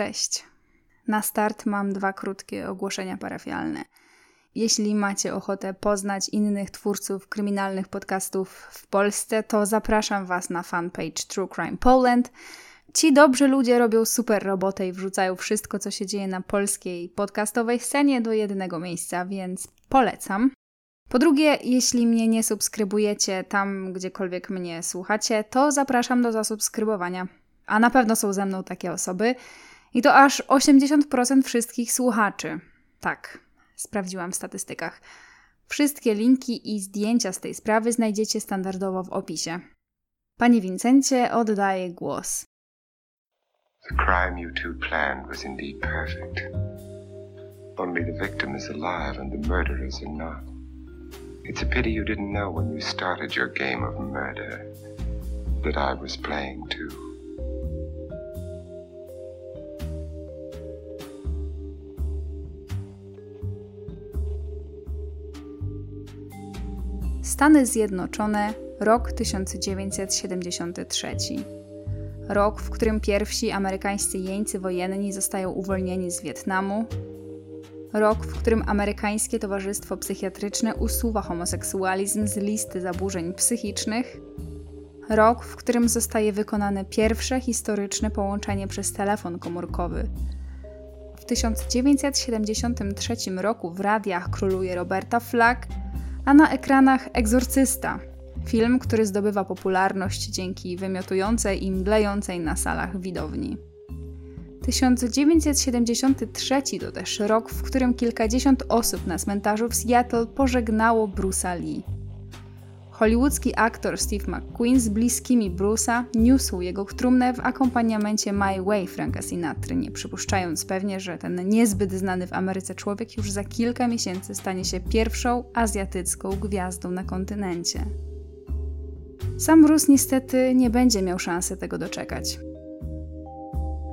Cześć. Na start mam dwa krótkie ogłoszenia parafialne. Jeśli macie ochotę poznać innych twórców kryminalnych podcastów w Polsce, to zapraszam Was na fanpage True Crime Poland. Ci dobrzy ludzie robią super robotę i wrzucają wszystko, co się dzieje na polskiej podcastowej scenie do jednego miejsca, więc polecam. Po drugie, jeśli mnie nie subskrybujecie tam, gdziekolwiek mnie słuchacie, to zapraszam do zasubskrybowania. A na pewno są ze mną takie osoby. I to aż 80% wszystkich słuchaczy. Tak, sprawdziłam w statystykach. Wszystkie linki i zdjęcia z tej sprawy znajdziecie standardowo w opisie. Panie Wincencie, oddaję głos. The crime you two planned was indeed perfect. Only the victim is alive and the murderers are not. It's a pity you didn't know when you started your game of murder that I was playing too. Stany Zjednoczone, rok 1973. Rok, w którym pierwsi amerykańscy jeńcy wojenni zostają uwolnieni z Wietnamu. Rok, w którym amerykańskie towarzystwo psychiatryczne usuwa homoseksualizm z listy zaburzeń psychicznych. Rok, w którym zostaje wykonane pierwsze historyczne połączenie przez telefon komórkowy. W 1973 roku w radiach króluje Roberta Flack, a na ekranach Egzorcysta, film, który zdobywa popularność dzięki wymiotującej i mdlejącej na salach widowni. 1973 to też rok, w którym kilkadziesiąt osób na cmentarzu w Seattle pożegnało Bruce'a Lee. Hollywoodzki aktor Steve McQueen z bliskimi Bruce'a niósł jego trumnę w akompaniamencie My Way Franka Sinatry, nie przypuszczając pewnie, że ten niezbyt znany w Ameryce człowiek już za kilka miesięcy stanie się pierwszą azjatycką gwiazdą na kontynencie. Sam Bruce niestety nie będzie miał szansy tego doczekać.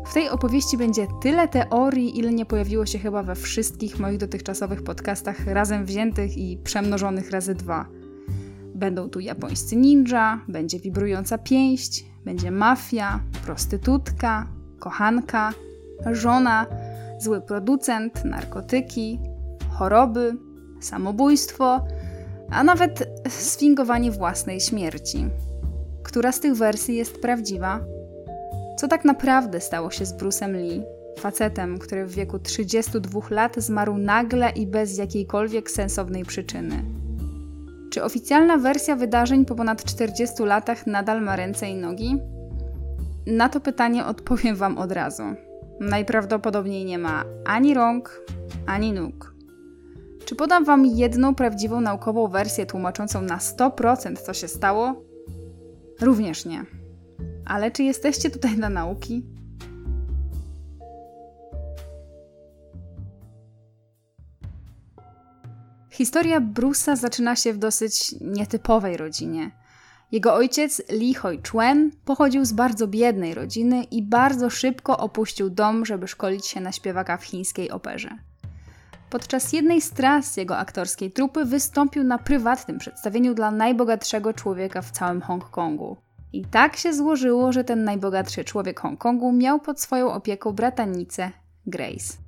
W tej opowieści będzie tyle teorii, ile nie pojawiło się chyba we wszystkich moich dotychczasowych podcastach razem wziętych i przemnożonych razy dwa – Będą tu japońscy ninja, będzie wibrująca pięść, będzie mafia, prostytutka, kochanka, żona, zły producent, narkotyki, choroby, samobójstwo, a nawet sfingowanie własnej śmierci. Która z tych wersji jest prawdziwa? Co tak naprawdę stało się z Bruce'em Lee, facetem, który w wieku 32 lat zmarł nagle i bez jakiejkolwiek sensownej przyczyny? Czy oficjalna wersja wydarzeń po ponad 40 latach nadal ma ręce i nogi? Na to pytanie odpowiem Wam od razu. Najprawdopodobniej nie ma ani rąk, ani nóg. Czy podam Wam jedną prawdziwą naukową wersję tłumaczącą na 100% co się stało? Również nie. Ale czy jesteście tutaj dla nauki? Historia Bruce'a zaczyna się w dosyć nietypowej rodzinie. Jego ojciec Lee Hoi Chuen pochodził z bardzo biednej rodziny i bardzo szybko opuścił dom, żeby szkolić się na śpiewaka w chińskiej operze. Podczas jednej z tras jego aktorskiej trupy wystąpił na prywatnym przedstawieniu dla najbogatszego człowieka w całym Hongkongu. I tak się złożyło, że ten najbogatszy człowiek Hongkongu miał pod swoją opieką bratanicę Grace.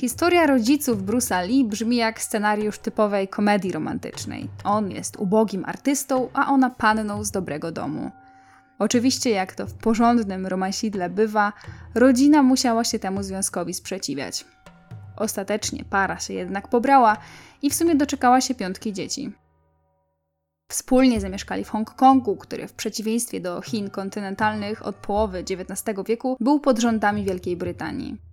Historia rodziców Bruce'a Lee brzmi jak scenariusz typowej komedii romantycznej. On jest ubogim artystą, a ona panną z dobrego domu. Oczywiście, jak to w porządnym romansidle bywa, rodzina musiała się temu związkowi sprzeciwiać. Ostatecznie para się jednak pobrała i w sumie doczekała się piątki dzieci. Wspólnie zamieszkali w Hongkongu, który w przeciwieństwie do Chin kontynentalnych od połowy XIX wieku był pod rządami Wielkiej Brytanii.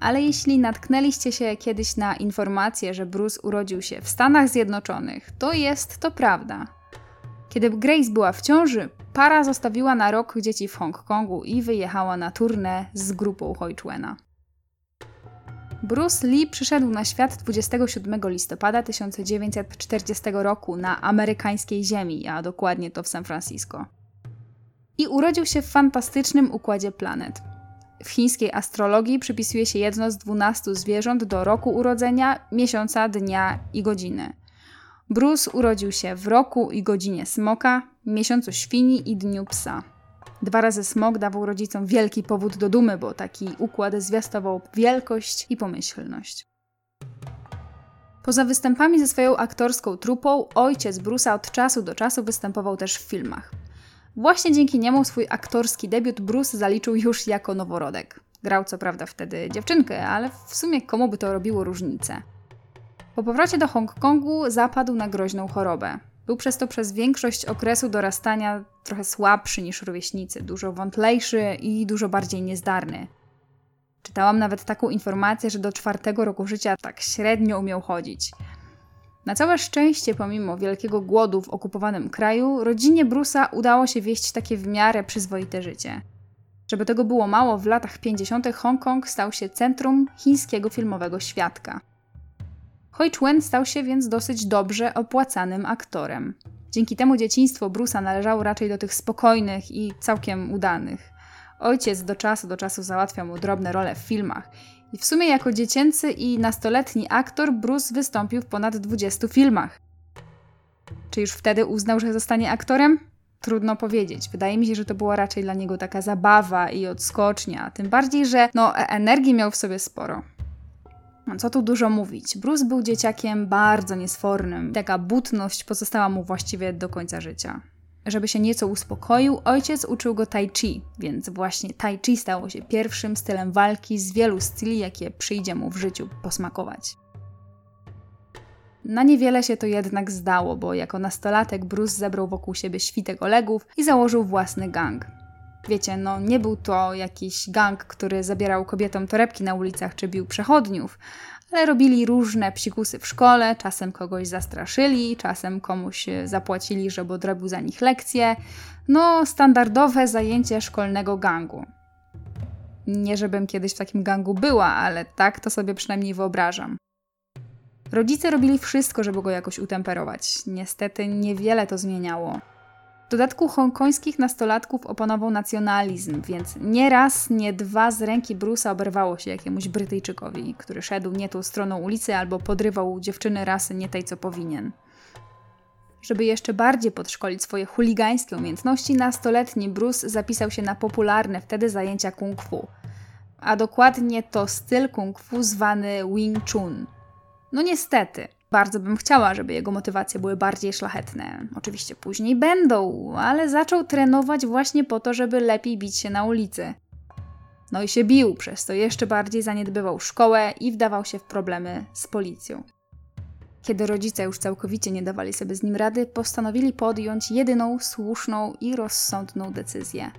Ale jeśli natknęliście się kiedyś na informację, że Bruce urodził się w Stanach Zjednoczonych, to jest to prawda. Kiedy Grace była w ciąży, para zostawiła na rok dzieci w Hongkongu i wyjechała na turnę z grupą Hoichuena. Bruce Lee przyszedł na świat 27 listopada 1940 roku na amerykańskiej ziemi, a dokładnie to w San Francisco. I urodził się w fantastycznym układzie planet – w chińskiej astrologii przypisuje się jedno z dwunastu zwierząt do roku urodzenia, miesiąca, dnia i godziny. Bruce urodził się w roku i godzinie smoka, miesiącu świni i dniu psa. Dwa razy smog dawał rodzicom wielki powód do dumy, bo taki układ zwiastował wielkość i pomyślność. Poza występami ze swoją aktorską trupą, ojciec Bruce'a od czasu do czasu występował też w filmach. Właśnie dzięki niemu swój aktorski debiut Bruce zaliczył już jako noworodek. Grał co prawda wtedy dziewczynkę, ale w sumie komu by to robiło różnicę. Po powrocie do Hongkongu zapadł na groźną chorobę. Był przez to przez większość okresu dorastania trochę słabszy niż rówieśnicy, dużo wątlejszy i dużo bardziej niezdarny. Czytałam nawet taką informację, że do czwartego roku życia tak średnio umiał chodzić. Na całe szczęście, pomimo wielkiego głodu w okupowanym kraju, rodzinie Bruce'a udało się wieść takie w miarę przyzwoite życie. Żeby tego było mało, w latach 50. Hongkong stał się centrum chińskiego filmowego świadka. Hoi Chuen stał się więc dosyć dobrze opłacanym aktorem. Dzięki temu dzieciństwo Bruce'a należało raczej do tych spokojnych i całkiem udanych. Ojciec do czasu do czasu załatwiał mu drobne role w filmach. W sumie jako dziecięcy i nastoletni aktor Bruce wystąpił w ponad 20 filmach. Czy już wtedy uznał, że zostanie aktorem? Trudno powiedzieć. Wydaje mi się, że to była raczej dla niego taka zabawa i odskocznia. Tym bardziej, że no, e, energii miał w sobie sporo. No, co tu dużo mówić. Bruce był dzieciakiem bardzo niesfornym. Taka butność pozostała mu właściwie do końca życia. Żeby się nieco uspokoił, ojciec uczył go tai chi, więc właśnie tai chi stało się pierwszym stylem walki z wielu styli, jakie przyjdzie mu w życiu posmakować. Na niewiele się to jednak zdało, bo jako nastolatek Bruce zebrał wokół siebie świtek Olegów i założył własny gang. Wiecie, no nie był to jakiś gang, który zabierał kobietom torebki na ulicach czy bił przechodniów, ale robili różne psikusy w szkole, czasem kogoś zastraszyli, czasem komuś zapłacili, żeby odrobił za nich lekcje. No, standardowe zajęcie szkolnego gangu. Nie, żebym kiedyś w takim gangu była, ale tak to sobie przynajmniej wyobrażam. Rodzice robili wszystko, żeby go jakoś utemperować. Niestety niewiele to zmieniało. W dodatku hongkońskich nastolatków opanował nacjonalizm, więc nie raz, nie dwa z ręki Bruce'a oberwało się jakiemuś Brytyjczykowi, który szedł nie tą stroną ulicy albo podrywał dziewczyny rasy nie tej, co powinien. Żeby jeszcze bardziej podszkolić swoje chuligańskie umiejętności, nastoletni Bruce zapisał się na popularne wtedy zajęcia kung fu. A dokładnie to styl kung fu zwany Wing Chun. No niestety, bardzo bym chciała, żeby jego motywacje były bardziej szlachetne. Oczywiście później będą, ale zaczął trenować właśnie po to, żeby lepiej bić się na ulicy. No i się bił, przez to jeszcze bardziej zaniedbywał szkołę i wdawał się w problemy z policją. Kiedy rodzice już całkowicie nie dawali sobie z nim rady, postanowili podjąć jedyną słuszną i rozsądną decyzję.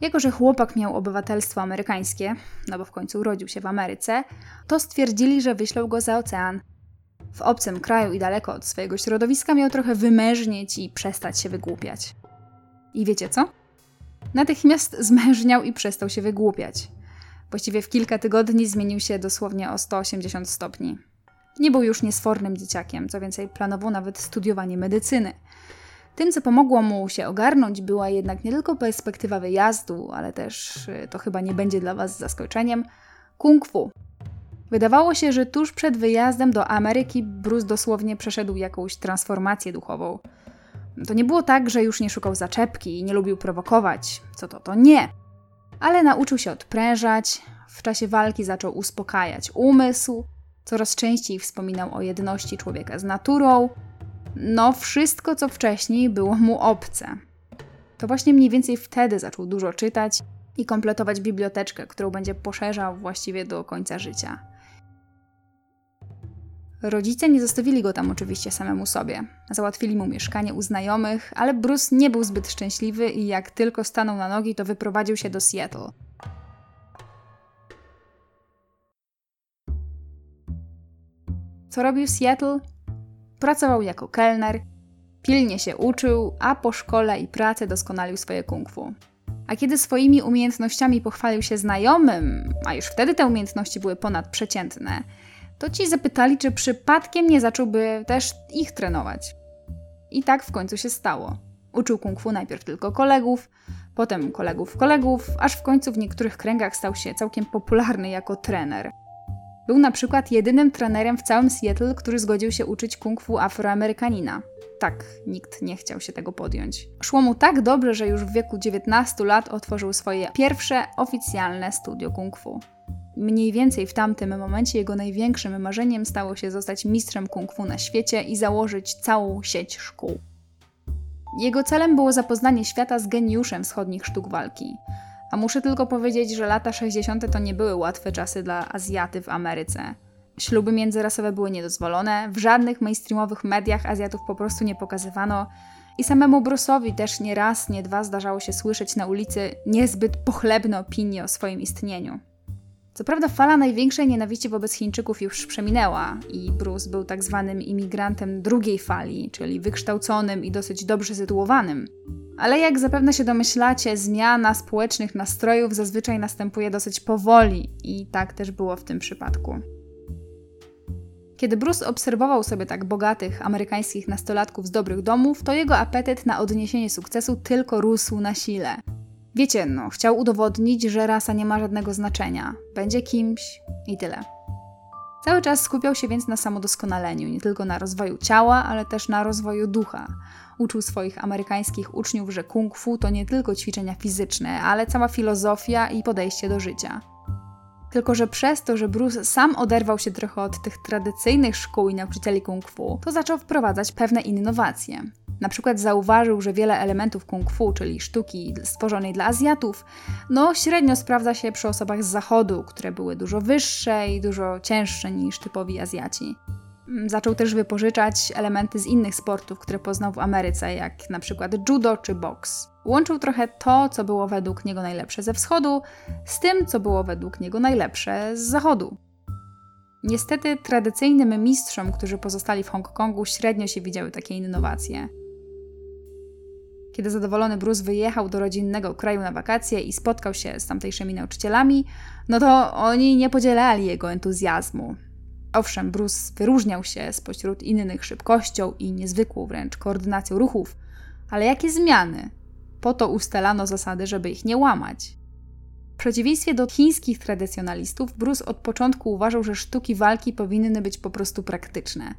Jako, że chłopak miał obywatelstwo amerykańskie, no bo w końcu urodził się w Ameryce, to stwierdzili, że wyślą go za ocean w obcym kraju i daleko od swojego środowiska miał trochę wymężnieć i przestać się wygłupiać. I wiecie co? Natychmiast zmężniał i przestał się wygłupiać. Właściwie w kilka tygodni zmienił się dosłownie o 180 stopni. Nie był już niesfornym dzieciakiem, co więcej, planował nawet studiowanie medycyny. Tym, co pomogło mu się ogarnąć, była jednak nie tylko perspektywa wyjazdu, ale też, y, to chyba nie będzie dla Was zaskoczeniem, kung fu, Wydawało się, że tuż przed wyjazdem do Ameryki Bruce dosłownie przeszedł jakąś transformację duchową. To nie było tak, że już nie szukał zaczepki i nie lubił prowokować. Co to, to nie. Ale nauczył się odprężać, w czasie walki zaczął uspokajać umysł, coraz częściej wspominał o jedności człowieka z naturą. No, wszystko, co wcześniej było mu obce. To właśnie mniej więcej wtedy zaczął dużo czytać i kompletować biblioteczkę, którą będzie poszerzał właściwie do końca życia. Rodzice nie zostawili go tam oczywiście samemu sobie. Załatwili mu mieszkanie u znajomych, ale Bruce nie był zbyt szczęśliwy i jak tylko stanął na nogi, to wyprowadził się do Seattle. Co robił Seattle? Pracował jako kelner, pilnie się uczył, a po szkole i pracy doskonalił swoje kung fu. A kiedy swoimi umiejętnościami pochwalił się znajomym, a już wtedy te umiejętności były ponadprzeciętne, to ci zapytali, czy przypadkiem nie zacząłby też ich trenować. I tak w końcu się stało. Uczył kung fu najpierw tylko kolegów, potem kolegów kolegów, aż w końcu w niektórych kręgach stał się całkiem popularny jako trener. Był na przykład jedynym trenerem w całym Seattle, który zgodził się uczyć kung fu afroamerykanina. tak nikt nie chciał się tego podjąć. Szło mu tak dobrze, że już w wieku 19 lat otworzył swoje pierwsze oficjalne studio kung fu. Mniej więcej w tamtym momencie jego największym marzeniem stało się zostać mistrzem kung fu na świecie i założyć całą sieć szkół. Jego celem było zapoznanie świata z geniuszem wschodnich sztuk walki. A muszę tylko powiedzieć, że lata 60. to nie były łatwe czasy dla Azjaty w Ameryce. Śluby międzyrasowe były niedozwolone, w żadnych mainstreamowych mediach Azjatów po prostu nie pokazywano i samemu Bruce'owi też nie raz, nie dwa zdarzało się słyszeć na ulicy niezbyt pochlebne opinie o swoim istnieniu. Co prawda fala największej nienawiści wobec Chińczyków już przeminęła i Bruce był tak zwanym imigrantem drugiej fali, czyli wykształconym i dosyć dobrze sytuowanym. Ale jak zapewne się domyślacie, zmiana społecznych nastrojów zazwyczaj następuje dosyć powoli i tak też było w tym przypadku. Kiedy Bruce obserwował sobie tak bogatych amerykańskich nastolatków z dobrych domów, to jego apetyt na odniesienie sukcesu tylko rósł na sile. Wiecie, no, chciał udowodnić, że rasa nie ma żadnego znaczenia, będzie kimś i tyle. Cały czas skupiał się więc na samodoskonaleniu, nie tylko na rozwoju ciała, ale też na rozwoju ducha. Uczył swoich amerykańskich uczniów, że kung fu to nie tylko ćwiczenia fizyczne, ale cała filozofia i podejście do życia. Tylko, że przez to, że Bruce sam oderwał się trochę od tych tradycyjnych szkół i nauczycieli kung fu, to zaczął wprowadzać pewne innowacje. Na przykład zauważył, że wiele elementów kung fu, czyli sztuki stworzonej dla Azjatów, no średnio sprawdza się przy osobach z zachodu, które były dużo wyższe i dużo cięższe niż typowi Azjaci. Mm, zaczął też wypożyczać elementy z innych sportów, które poznał w Ameryce, jak na przykład judo czy boks. Łączył trochę to, co było według niego najlepsze ze wschodu, z tym, co było według niego najlepsze z zachodu. Niestety tradycyjnym mistrzom, którzy pozostali w Hongkongu, średnio się widziały takie innowacje. Kiedy zadowolony Bruce wyjechał do rodzinnego kraju na wakacje i spotkał się z tamtejszymi nauczycielami, no to oni nie podzielali jego entuzjazmu. Owszem, Bruce wyróżniał się spośród innych szybkością i niezwykłą wręcz koordynacją ruchów, ale jakie zmiany? Po to ustalano zasady, żeby ich nie łamać. W przeciwieństwie do chińskich tradycjonalistów, Bruce od początku uważał, że sztuki walki powinny być po prostu praktyczne.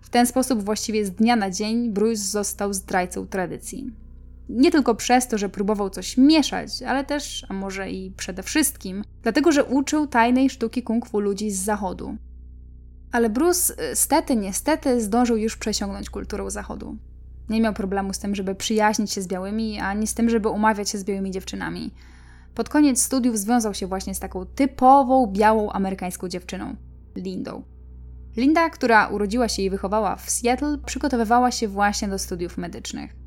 W ten sposób właściwie z dnia na dzień Bruce został zdrajcą tradycji. Nie tylko przez to, że próbował coś mieszać, ale też, a może i przede wszystkim, dlatego, że uczył tajnej sztuki kung fu ludzi z zachodu. Ale Bruce, y, stety, niestety, zdążył już przesiągnąć kulturą zachodu. Nie miał problemu z tym, żeby przyjaźnić się z białymi, ani z tym, żeby umawiać się z białymi dziewczynami. Pod koniec studiów związał się właśnie z taką typową białą amerykańską dziewczyną Lindą. Linda, która urodziła się i wychowała w Seattle, przygotowywała się właśnie do studiów medycznych.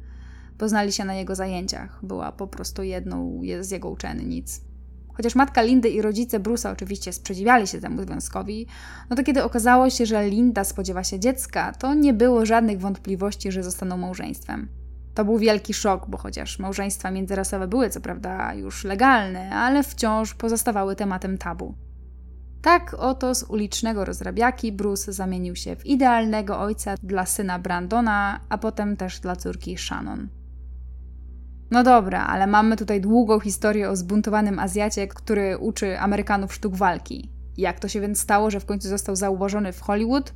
Poznali się na jego zajęciach. Była po prostu jedną z jego uczennic. Chociaż matka Lindy i rodzice Bruce'a oczywiście sprzeciwiali się temu związkowi, no to kiedy okazało się, że Linda spodziewa się dziecka, to nie było żadnych wątpliwości, że zostaną małżeństwem. To był wielki szok, bo chociaż małżeństwa międzyrasowe były co prawda już legalne, ale wciąż pozostawały tematem tabu. Tak oto z ulicznego rozrabiaki Bruce zamienił się w idealnego ojca dla syna Brandona, a potem też dla córki Shannon. No dobra, ale mamy tutaj długą historię o zbuntowanym Azjacie, który uczy Amerykanów sztuk walki. Jak to się więc stało, że w końcu został zauważony w Hollywood?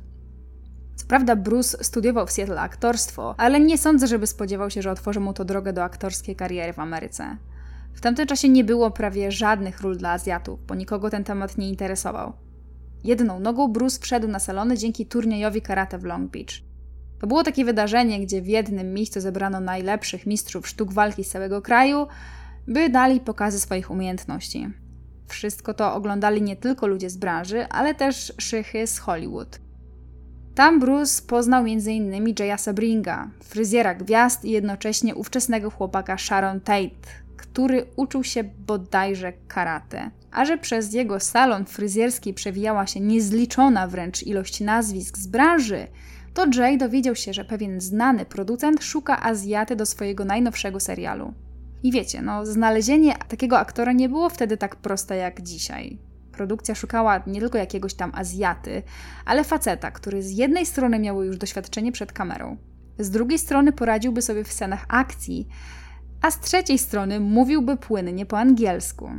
Co prawda Bruce studiował w Seattle aktorstwo, ale nie sądzę, żeby spodziewał się, że otworzy mu to drogę do aktorskiej kariery w Ameryce. W tamtym czasie nie było prawie żadnych ról dla Azjatów, bo nikogo ten temat nie interesował. Jedną nogą Bruce wszedł na salony dzięki turniejowi karate w Long Beach. To było takie wydarzenie, gdzie w jednym miejscu zebrano najlepszych mistrzów sztuk walki z całego kraju, by dali pokazy swoich umiejętności. Wszystko to oglądali nie tylko ludzie z branży, ale też szychy z Hollywood. Tam Bruce poznał m.in. Jaya Sabringa, fryzjera gwiazd i jednocześnie ówczesnego chłopaka Sharon Tate, który uczył się bodajże karate. A że przez jego salon fryzjerski przewijała się niezliczona wręcz ilość nazwisk z branży, to Jay dowiedział się, że pewien znany producent szuka Azjaty do swojego najnowszego serialu. I wiecie, no, znalezienie takiego aktora nie było wtedy tak proste jak dzisiaj. Produkcja szukała nie tylko jakiegoś tam Azjaty, ale faceta, który z jednej strony miał już doświadczenie przed kamerą, z drugiej strony poradziłby sobie w scenach akcji, a z trzeciej strony mówiłby płynnie po angielsku.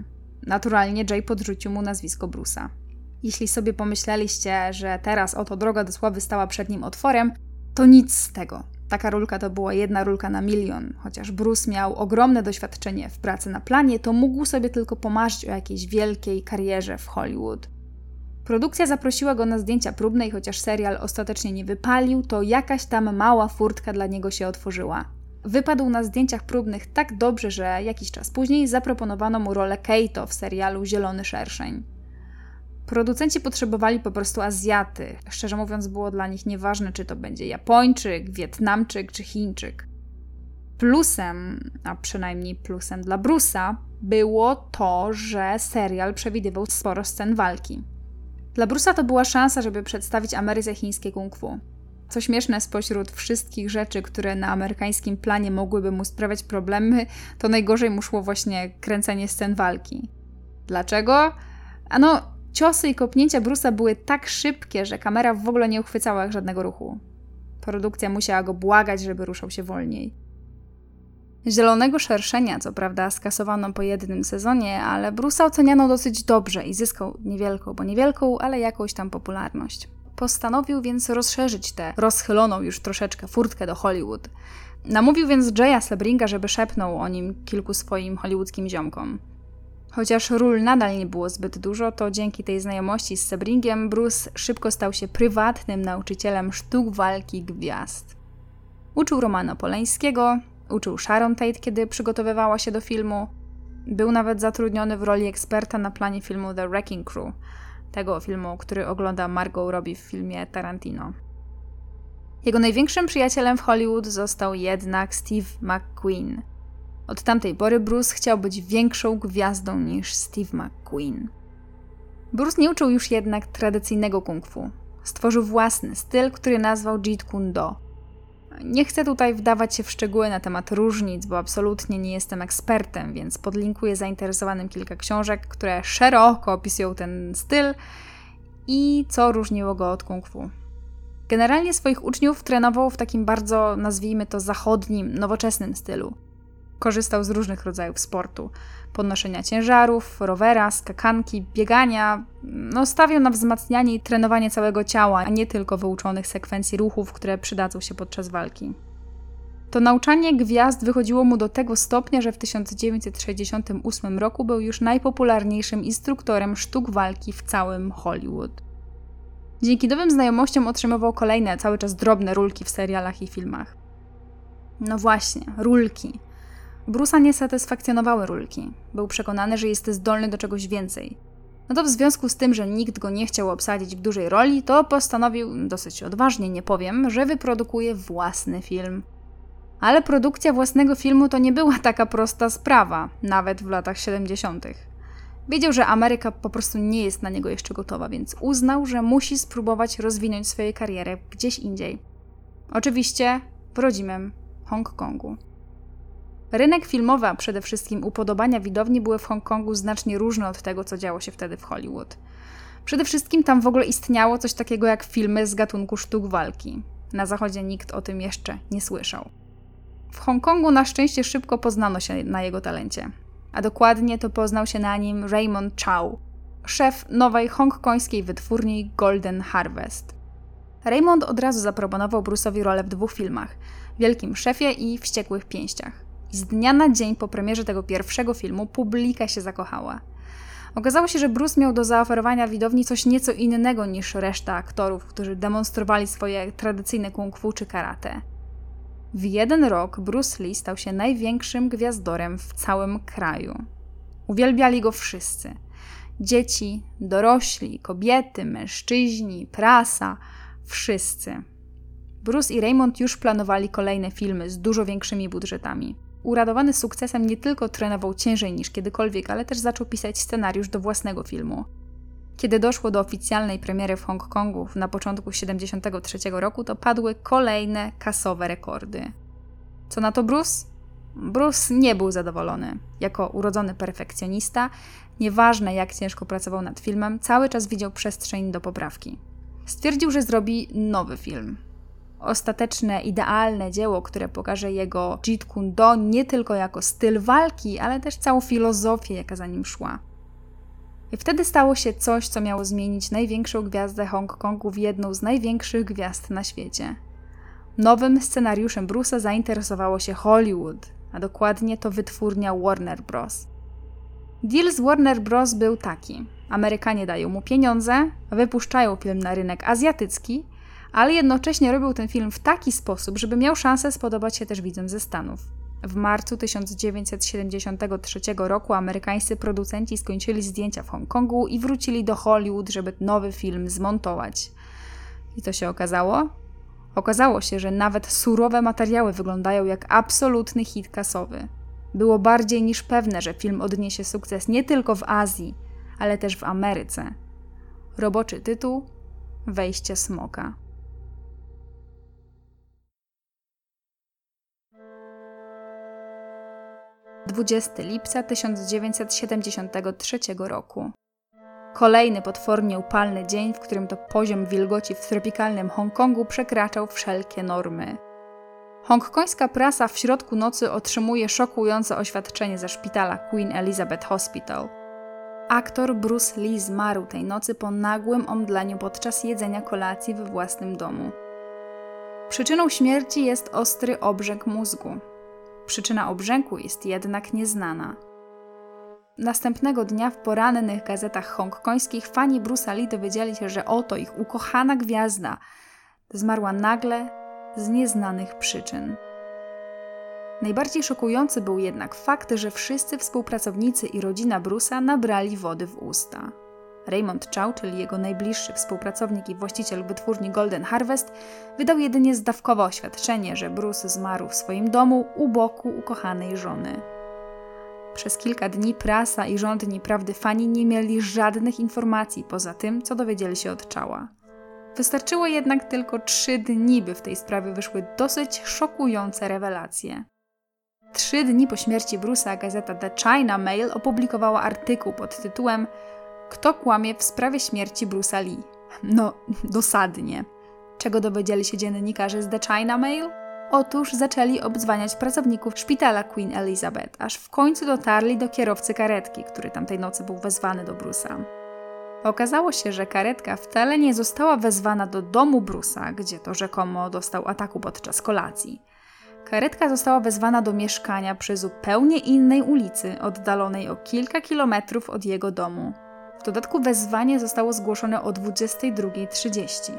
Naturalnie Jay podrzucił mu nazwisko Bruce'a. Jeśli sobie pomyśleliście, że teraz oto droga do sławy stała przed nim otworem, to nic z tego. Taka rulka to była jedna rulka na milion. Chociaż Bruce miał ogromne doświadczenie w pracy na planie, to mógł sobie tylko pomarzyć o jakiejś wielkiej karierze w Hollywood. Produkcja zaprosiła go na zdjęcia próbne i chociaż serial ostatecznie nie wypalił, to jakaś tam mała furtka dla niego się otworzyła. Wypadł na zdjęciach próbnych tak dobrze, że jakiś czas później zaproponowano mu rolę Keito w serialu Zielony Szerszeń. Producenci potrzebowali po prostu Azjaty. Szczerze mówiąc, było dla nich nieważne, czy to będzie Japończyk, Wietnamczyk czy Chińczyk. Plusem, a przynajmniej plusem dla Brusa, było to, że serial przewidywał sporo scen walki. Dla Brusa to była szansa, żeby przedstawić Ameryce chińskie kung fu. Co śmieszne, spośród wszystkich rzeczy, które na amerykańskim planie mogłyby mu sprawiać problemy, to najgorzej mu szło właśnie kręcenie scen walki. Dlaczego? Ano, ciosy i kopnięcia Brusa były tak szybkie, że kamera w ogóle nie uchwycała żadnego ruchu. Produkcja musiała go błagać, żeby ruszał się wolniej. Zielonego szerszenia, co prawda, skasowano po jednym sezonie, ale Brusa oceniano dosyć dobrze i zyskał niewielką, bo niewielką, ale jakąś tam popularność. Postanowił więc rozszerzyć tę rozchyloną już troszeczkę furtkę do Hollywood. Namówił więc Jaya Sebringa, żeby szepnął o nim kilku swoim hollywoodzkim ziomkom. Chociaż ról nadal nie było zbyt dużo, to dzięki tej znajomości z Sebringiem Bruce szybko stał się prywatnym nauczycielem sztuk walki gwiazd. Uczył Romana Poleńskiego, uczył Sharon Tate, kiedy przygotowywała się do filmu. Był nawet zatrudniony w roli eksperta na planie filmu The Wrecking Crew – tego filmu, który ogląda Margot Robbie w filmie Tarantino. Jego największym przyjacielem w Hollywood został jednak Steve McQueen. Od tamtej pory Bruce chciał być większą gwiazdą niż Steve McQueen. Bruce nie uczył już jednak tradycyjnego kung fu. Stworzył własny styl, który nazwał Jeet Kune Do – nie chcę tutaj wdawać się w szczegóły na temat różnic, bo absolutnie nie jestem ekspertem, więc podlinkuję zainteresowanym kilka książek, które szeroko opisują ten styl i co różniło go od kung fu. Generalnie swoich uczniów trenował w takim bardzo, nazwijmy to, zachodnim, nowoczesnym stylu. Korzystał z różnych rodzajów sportu podnoszenia ciężarów, rowera, skakanki, biegania. No, stawiał na wzmacnianie i trenowanie całego ciała, a nie tylko wyuczonych sekwencji ruchów, które przydadzą się podczas walki. To nauczanie gwiazd wychodziło mu do tego stopnia, że w 1968 roku był już najpopularniejszym instruktorem sztuk walki w całym Hollywood. Dzięki nowym znajomościom otrzymywał kolejne, cały czas drobne rulki w serialach i filmach. No właśnie, rulki. Brusa nie satysfakcjonowały rulki. Był przekonany, że jest zdolny do czegoś więcej. No to w związku z tym, że nikt go nie chciał obsadzić w dużej roli, to postanowił, dosyć odważnie nie powiem, że wyprodukuje własny film. Ale produkcja własnego filmu to nie była taka prosta sprawa, nawet w latach 70. Wiedział, że Ameryka po prostu nie jest na niego jeszcze gotowa, więc uznał, że musi spróbować rozwinąć swoją karierę gdzieś indziej. Oczywiście w rodzimym Hongkongu. Rynek filmowy, a przede wszystkim upodobania widowni były w Hongkongu znacznie różne od tego, co działo się wtedy w Hollywood. Przede wszystkim tam w ogóle istniało coś takiego jak filmy z gatunku sztuk walki. Na zachodzie nikt o tym jeszcze nie słyszał. W Hongkongu na szczęście szybko poznano się na jego talencie. A dokładnie to poznał się na nim Raymond Chow, szef nowej hongkońskiej wytwórni Golden Harvest. Raymond od razu zaproponował Bruce'owi rolę w dwóch filmach: Wielkim Szefie i Wściekłych Pięściach. Z dnia na dzień po premierze tego pierwszego filmu publika się zakochała. Okazało się, że Bruce miał do zaoferowania widowni coś nieco innego niż reszta aktorów, którzy demonstrowali swoje tradycyjne kung fu czy karate. W jeden rok Bruce Lee stał się największym gwiazdorem w całym kraju. Uwielbiali go wszyscy. Dzieci, dorośli, kobiety, mężczyźni, prasa, wszyscy. Bruce i Raymond już planowali kolejne filmy z dużo większymi budżetami. Uradowany sukcesem nie tylko trenował ciężej niż kiedykolwiek, ale też zaczął pisać scenariusz do własnego filmu. Kiedy doszło do oficjalnej premiery w Hongkongu na początku 1973 roku, to padły kolejne kasowe rekordy. Co na to Bruce? Bruce nie był zadowolony. Jako urodzony perfekcjonista, nieważne jak ciężko pracował nad filmem, cały czas widział przestrzeń do poprawki. Stwierdził, że zrobi nowy film ostateczne, idealne dzieło, które pokaże jego Jeet Kune Do nie tylko jako styl walki, ale też całą filozofię, jaka za nim szła. I wtedy stało się coś, co miało zmienić największą gwiazdę Hongkongu w jedną z największych gwiazd na świecie. Nowym scenariuszem Bruce'a zainteresowało się Hollywood, a dokładnie to wytwórnia Warner Bros. Deal z Warner Bros. był taki. Amerykanie dają mu pieniądze, wypuszczają film na rynek azjatycki, ale jednocześnie robią ten film w taki sposób, żeby miał szansę spodobać się też widzom ze Stanów. W marcu 1973 roku amerykańscy producenci skończyli zdjęcia w Hongkongu i wrócili do Hollywood, żeby nowy film zmontować. I co się okazało? Okazało się, że nawet surowe materiały wyglądają jak absolutny hit kasowy. Było bardziej niż pewne, że film odniesie sukces nie tylko w Azji, ale też w Ameryce. Roboczy tytuł Wejście smoka. 20 lipca 1973 roku. Kolejny potwornie upalny dzień, w którym to poziom wilgoci w tropikalnym Hongkongu przekraczał wszelkie normy. Hongkońska prasa w środku nocy otrzymuje szokujące oświadczenie ze szpitala Queen Elizabeth Hospital. Aktor Bruce Lee zmarł tej nocy po nagłym omdleniu podczas jedzenia kolacji we własnym domu. Przyczyną śmierci jest ostry obrzęk mózgu. Przyczyna obrzęku jest jednak nieznana. Następnego dnia w porannych gazetach hongkońskich fani Bruce'a Lee dowiedzieli się, że oto ich ukochana gwiazda zmarła nagle z nieznanych przyczyn. Najbardziej szokujący był jednak fakt, że wszyscy współpracownicy i rodzina Bruce'a nabrali wody w usta. Raymond Chow, czyli jego najbliższy współpracownik i właściciel wytwórni Golden Harvest, wydał jedynie zdawkowe oświadczenie, że Bruce zmarł w swoim domu u boku ukochanej żony. Przez kilka dni prasa i rządni prawdy fani nie mieli żadnych informacji poza tym, co dowiedzieli się od Chała. Wystarczyło jednak tylko trzy dni, by w tej sprawie wyszły dosyć szokujące rewelacje. Trzy dni po śmierci Bruce'a gazeta The China Mail opublikowała artykuł pod tytułem kto kłamie w sprawie śmierci Bruce'a Lee? No, dosadnie. Czego dowiedzieli się dziennikarze z The China Mail? Otóż zaczęli obdzwaniać pracowników szpitala Queen Elizabeth, aż w końcu dotarli do kierowcy karetki, który tamtej nocy był wezwany do Bruce'a. Okazało się, że karetka wcale nie została wezwana do domu Bruce'a, gdzie to rzekomo dostał ataku podczas kolacji. Karetka została wezwana do mieszkania przy zupełnie innej ulicy, oddalonej o kilka kilometrów od jego domu. W dodatku wezwanie zostało zgłoszone o 22.30.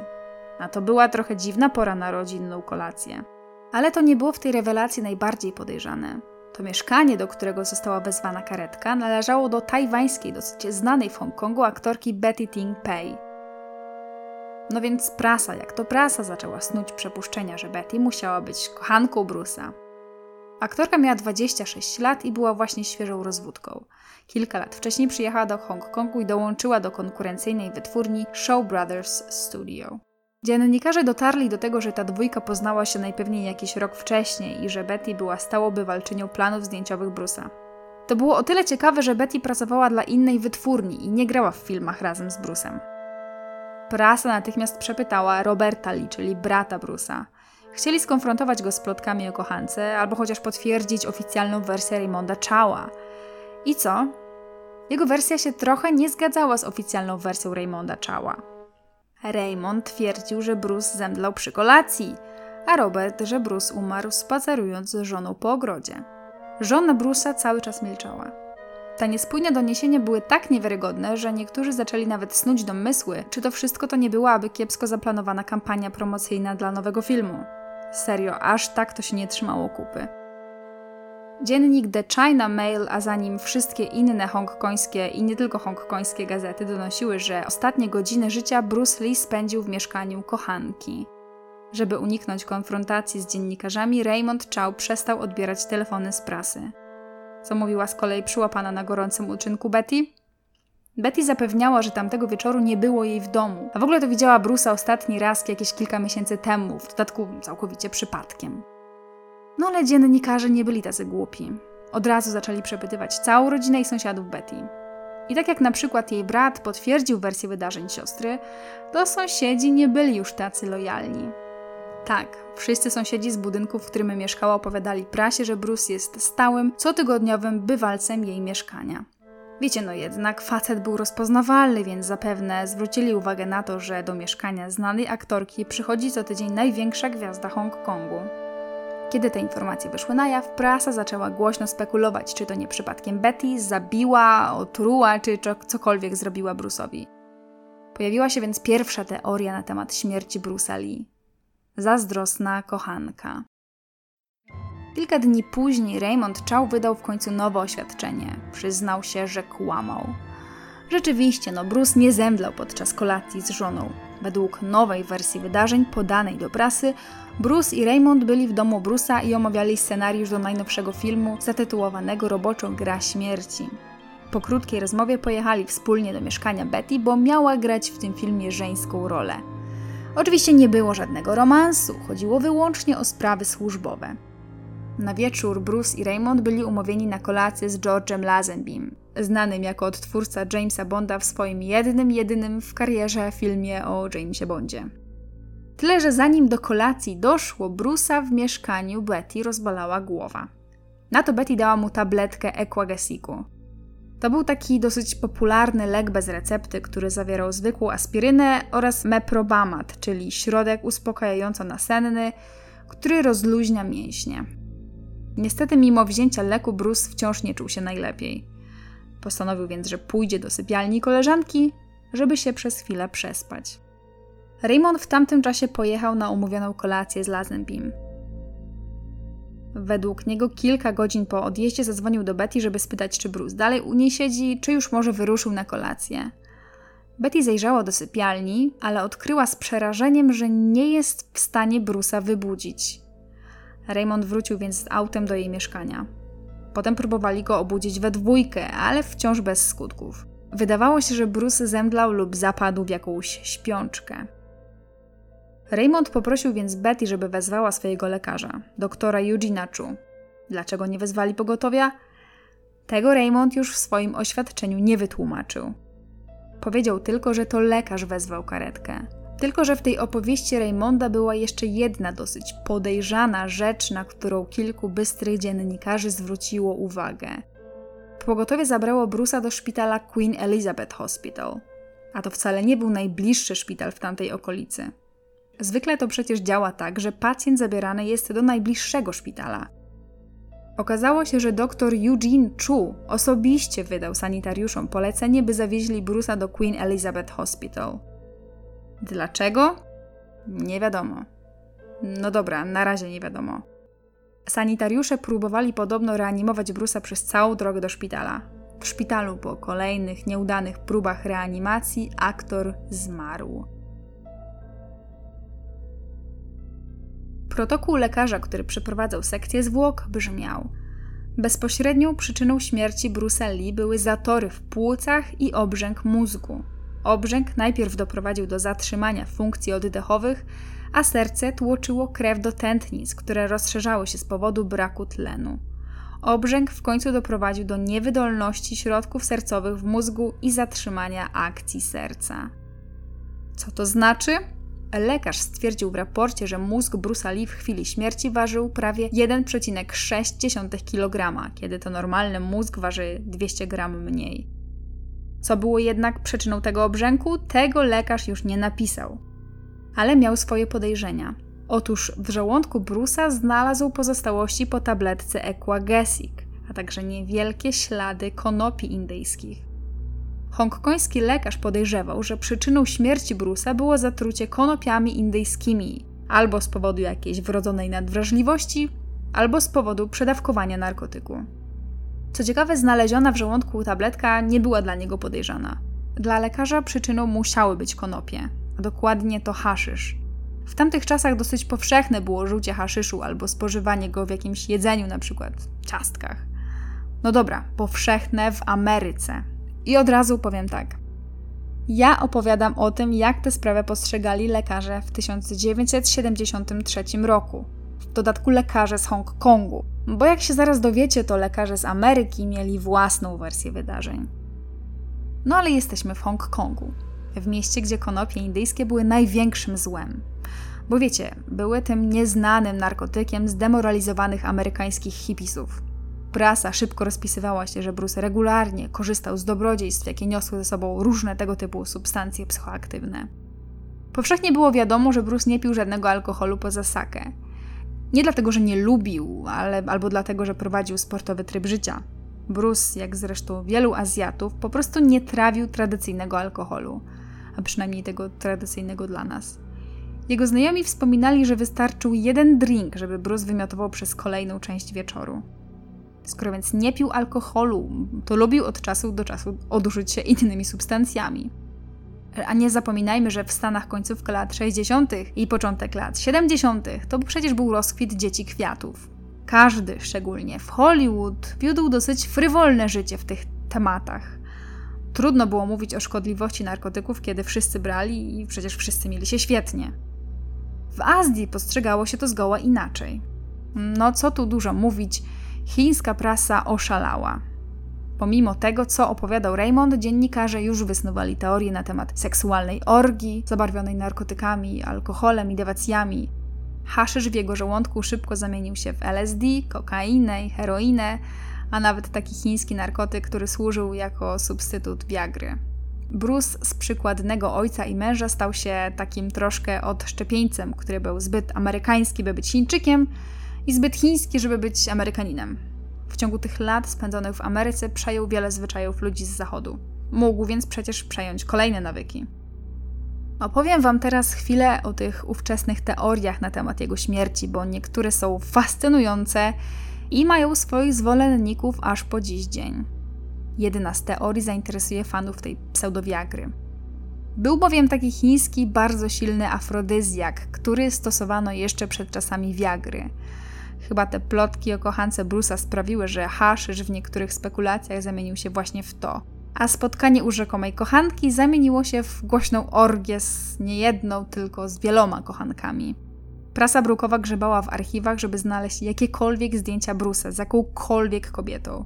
A to była trochę dziwna pora na rodzinną kolację. Ale to nie było w tej rewelacji najbardziej podejrzane. To mieszkanie, do którego została wezwana karetka, należało do tajwańskiej, dosyć znanej w Hongkongu aktorki Betty Ting Pei. No więc prasa, jak to prasa, zaczęła snuć przepuszczenia, że Betty musiała być kochanką Bruce'a. Aktorka miała 26 lat i była właśnie świeżą rozwódką. Kilka lat wcześniej przyjechała do Hongkongu i dołączyła do konkurencyjnej wytwórni Show Brothers Studio. Dziennikarze dotarli do tego, że ta dwójka poznała się najpewniej jakiś rok wcześniej i że Betty była stałobywalczynią planów zdjęciowych Bruce'a. To było o tyle ciekawe, że Betty pracowała dla innej wytwórni i nie grała w filmach razem z Bruce'em. Prasa natychmiast przepytała Roberta Lee, czyli brata Bruce'a. Chcieli skonfrontować go z plotkami o kochance, albo chociaż potwierdzić oficjalną wersję Raymonda Chała – i co? Jego wersja się trochę nie zgadzała z oficjalną wersją Raymonda Chała. Raymond twierdził, że Bruce zemdlał przy kolacji, a Robert, że Bruce umarł spacerując z żoną po ogrodzie. Żona Bruce'a cały czas milczała. Te niespójne doniesienia były tak niewiarygodne, że niektórzy zaczęli nawet snuć domysły, czy to wszystko to nie byłaby kiepsko zaplanowana kampania promocyjna dla nowego filmu. Serio, aż tak to się nie trzymało kupy. Dziennik The China Mail, a za nim wszystkie inne hongkońskie i nie tylko hongkońskie gazety donosiły, że ostatnie godziny życia Bruce Lee spędził w mieszkaniu kochanki. Żeby uniknąć konfrontacji z dziennikarzami, Raymond Chow przestał odbierać telefony z prasy. Co mówiła z kolei przyłapana na gorącym uczynku Betty? Betty zapewniała, że tamtego wieczoru nie było jej w domu, a w ogóle to widziała Bruce'a ostatni raz jakieś kilka miesięcy temu, w dodatku całkowicie przypadkiem. No ale dziennikarze nie byli tacy głupi. Od razu zaczęli przepytywać całą rodzinę i sąsiadów Betty. I tak jak na przykład jej brat potwierdził wersję wydarzeń siostry, to sąsiedzi nie byli już tacy lojalni. Tak, wszyscy sąsiedzi z budynku, w którym mieszkała, opowiadali prasie, że Bruce jest stałym, cotygodniowym bywalcem jej mieszkania. Wiecie, no jednak facet był rozpoznawalny, więc zapewne zwrócili uwagę na to, że do mieszkania znanej aktorki przychodzi co tydzień największa gwiazda Hongkongu. Kiedy te informacje wyszły na jaw, prasa zaczęła głośno spekulować, czy to nie przypadkiem Betty zabiła, otruła, czy cokolwiek zrobiła Bruce'owi. Pojawiła się więc pierwsza teoria na temat śmierci Bruce'a Lee. Zazdrosna kochanka. Kilka dni później Raymond Chow wydał w końcu nowe oświadczenie. Przyznał się, że kłamał. Rzeczywiście, no Bruce nie zemdlał podczas kolacji z żoną. Według nowej wersji wydarzeń podanej do prasy, Bruce i Raymond byli w domu Bruce'a i omawiali scenariusz do najnowszego filmu zatytułowanego roboczo Gra Śmierci. Po krótkiej rozmowie pojechali wspólnie do mieszkania Betty, bo miała grać w tym filmie żeńską rolę. Oczywiście nie było żadnego romansu, chodziło wyłącznie o sprawy służbowe. Na wieczór Bruce i Raymond byli umówieni na kolację z George'em Lazenbym, znanym jako odtwórca Jamesa Bonda w swoim jednym, jedynym w karierze filmie o Jamesie Bondzie. Tyle, że zanim do kolacji doszło, Bruce'a w mieszkaniu Betty rozbalała głowa. Na to Betty dała mu tabletkę Equagesiku. To był taki dosyć popularny lek bez recepty, który zawierał zwykłą aspirynę oraz meprobamat, czyli środek uspokajająco-nasenny, który rozluźnia mięśnie. Niestety, mimo wzięcia leku, Bruce wciąż nie czuł się najlepiej. Postanowił więc, że pójdzie do sypialni koleżanki, żeby się przez chwilę przespać. Raymond w tamtym czasie pojechał na umówioną kolację z Lazenbym. Według niego kilka godzin po odjeździe zadzwonił do Betty, żeby spytać, czy Bruce dalej u niej siedzi, czy już może wyruszył na kolację. Betty zajrzała do sypialni, ale odkryła z przerażeniem, że nie jest w stanie Bruce'a wybudzić. Raymond wrócił więc z autem do jej mieszkania. Potem próbowali go obudzić we dwójkę, ale wciąż bez skutków. Wydawało się, że Bruce zemdlał lub zapadł w jakąś śpiączkę. Raymond poprosił więc Betty, żeby wezwała swojego lekarza, doktora Eugena Chu. Dlaczego nie wezwali pogotowia? Tego Raymond już w swoim oświadczeniu nie wytłumaczył. Powiedział tylko, że to lekarz wezwał karetkę. Tylko, że w tej opowieści Raymonda była jeszcze jedna dosyć podejrzana rzecz, na którą kilku bystrych dziennikarzy zwróciło uwagę. Pogotowie zabrało Bruce'a do szpitala Queen Elizabeth Hospital, a to wcale nie był najbliższy szpital w tamtej okolicy. Zwykle to przecież działa tak, że pacjent zabierany jest do najbliższego szpitala. Okazało się, że dr Eugene Chu osobiście wydał sanitariuszom polecenie, by zawieźli Bruce'a do Queen Elizabeth Hospital. Dlaczego? Nie wiadomo. No dobra, na razie nie wiadomo. Sanitariusze próbowali podobno reanimować Bruce'a przez całą drogę do szpitala. W szpitalu po kolejnych nieudanych próbach reanimacji aktor zmarł. Protokół lekarza, który przeprowadzał sekcję zwłok, brzmiał: Bezpośrednią przyczyną śmierci Bruce'a Lee były zatory w płucach i obrzęk mózgu. Obrzęk najpierw doprowadził do zatrzymania funkcji oddechowych, a serce tłoczyło krew do tętnic, które rozszerzały się z powodu braku tlenu. Obrzęk w końcu doprowadził do niewydolności środków sercowych w mózgu i zatrzymania akcji serca. Co to znaczy? Lekarz stwierdził w raporcie, że mózg Bruce'a Lee w chwili śmierci ważył prawie 1,6 kg, kiedy to normalny mózg waży 200 g mniej. Co było jednak przyczyną tego obrzęku, tego lekarz już nie napisał. Ale miał swoje podejrzenia. Otóż w żołądku Bruce'a znalazł pozostałości po tabletce Equagesic, a także niewielkie ślady konopi indyjskich. Hongkoński lekarz podejrzewał, że przyczyną śmierci Bruce'a było zatrucie konopiami indyjskimi, albo z powodu jakiejś wrodzonej nadwrażliwości, albo z powodu przedawkowania narkotyku. Co ciekawe, znaleziona w żołądku tabletka nie była dla niego podejrzana. Dla lekarza przyczyną musiały być konopie, a dokładnie to haszysz. W tamtych czasach dosyć powszechne było rzucie haszyszu albo spożywanie go w jakimś jedzeniu, na przykład ciastkach. No dobra, powszechne w Ameryce. I od razu powiem tak. Ja opowiadam o tym, jak tę sprawę postrzegali lekarze w 1973 roku. Dodatku lekarze z Hongkongu, bo jak się zaraz dowiecie, to lekarze z Ameryki mieli własną wersję wydarzeń. No ale jesteśmy w Hongkongu, w mieście, gdzie konopie indyjskie były największym złem. Bo wiecie, były tym nieznanym narkotykiem zdemoralizowanych amerykańskich hipisów. Prasa szybko rozpisywała się, że Bruce regularnie korzystał z dobrodziejstw, jakie niosły ze sobą różne tego typu substancje psychoaktywne. Powszechnie było wiadomo, że Bruce nie pił żadnego alkoholu poza sakę. Nie dlatego, że nie lubił, ale albo dlatego, że prowadził sportowy tryb życia. Bruce, jak zresztą wielu Azjatów, po prostu nie trawił tradycyjnego alkoholu, a przynajmniej tego tradycyjnego dla nas. Jego znajomi wspominali, że wystarczył jeden drink, żeby Bruce wymiotował przez kolejną część wieczoru. Skoro więc nie pił alkoholu, to lubił od czasu do czasu odurzyć się innymi substancjami. A nie zapominajmy, że w Stanach końcówka lat 60. i początek lat 70. to przecież był rozkwit dzieci kwiatów. Każdy, szczególnie w Hollywood, wiódł dosyć frywolne życie w tych tematach. Trudno było mówić o szkodliwości narkotyków, kiedy wszyscy brali i przecież wszyscy mieli się świetnie. W Azji postrzegało się to zgoła inaczej. No co tu dużo mówić, chińska prasa oszalała. Pomimo tego, co opowiadał Raymond, dziennikarze już wysnuwali teorie na temat seksualnej orgii, zabarwionej narkotykami, alkoholem i dewacjami. Haszysz w jego żołądku szybko zamienił się w LSD, kokainę i heroinę, a nawet taki chiński narkotyk, który służył jako substytut Viagry. Bruce z przykładnego ojca i męża stał się takim troszkę odszczepieńcem, który był zbyt amerykański, by być Chińczykiem i zbyt chiński, żeby być Amerykaninem. W ciągu tych lat spędzonych w Ameryce przejął wiele zwyczajów ludzi z zachodu. Mógł więc przecież przejąć kolejne nawyki. Opowiem Wam teraz chwilę o tych ówczesnych teoriach na temat jego śmierci, bo niektóre są fascynujące i mają swoich zwolenników aż po dziś dzień. Jedna z teorii zainteresuje fanów tej pseudowiagry. Był bowiem taki chiński, bardzo silny afrodyzjak, który stosowano jeszcze przed czasami wiagry. Chyba te plotki o kochance Brusa sprawiły, że haszysz w niektórych spekulacjach zamienił się właśnie w to. A spotkanie u rzekomej kochanki zamieniło się w głośną orgię z nie jedną, tylko z wieloma kochankami. Prasa brukowa grzebała w archiwach, żeby znaleźć jakiekolwiek zdjęcia Brusa z jakąkolwiek kobietą.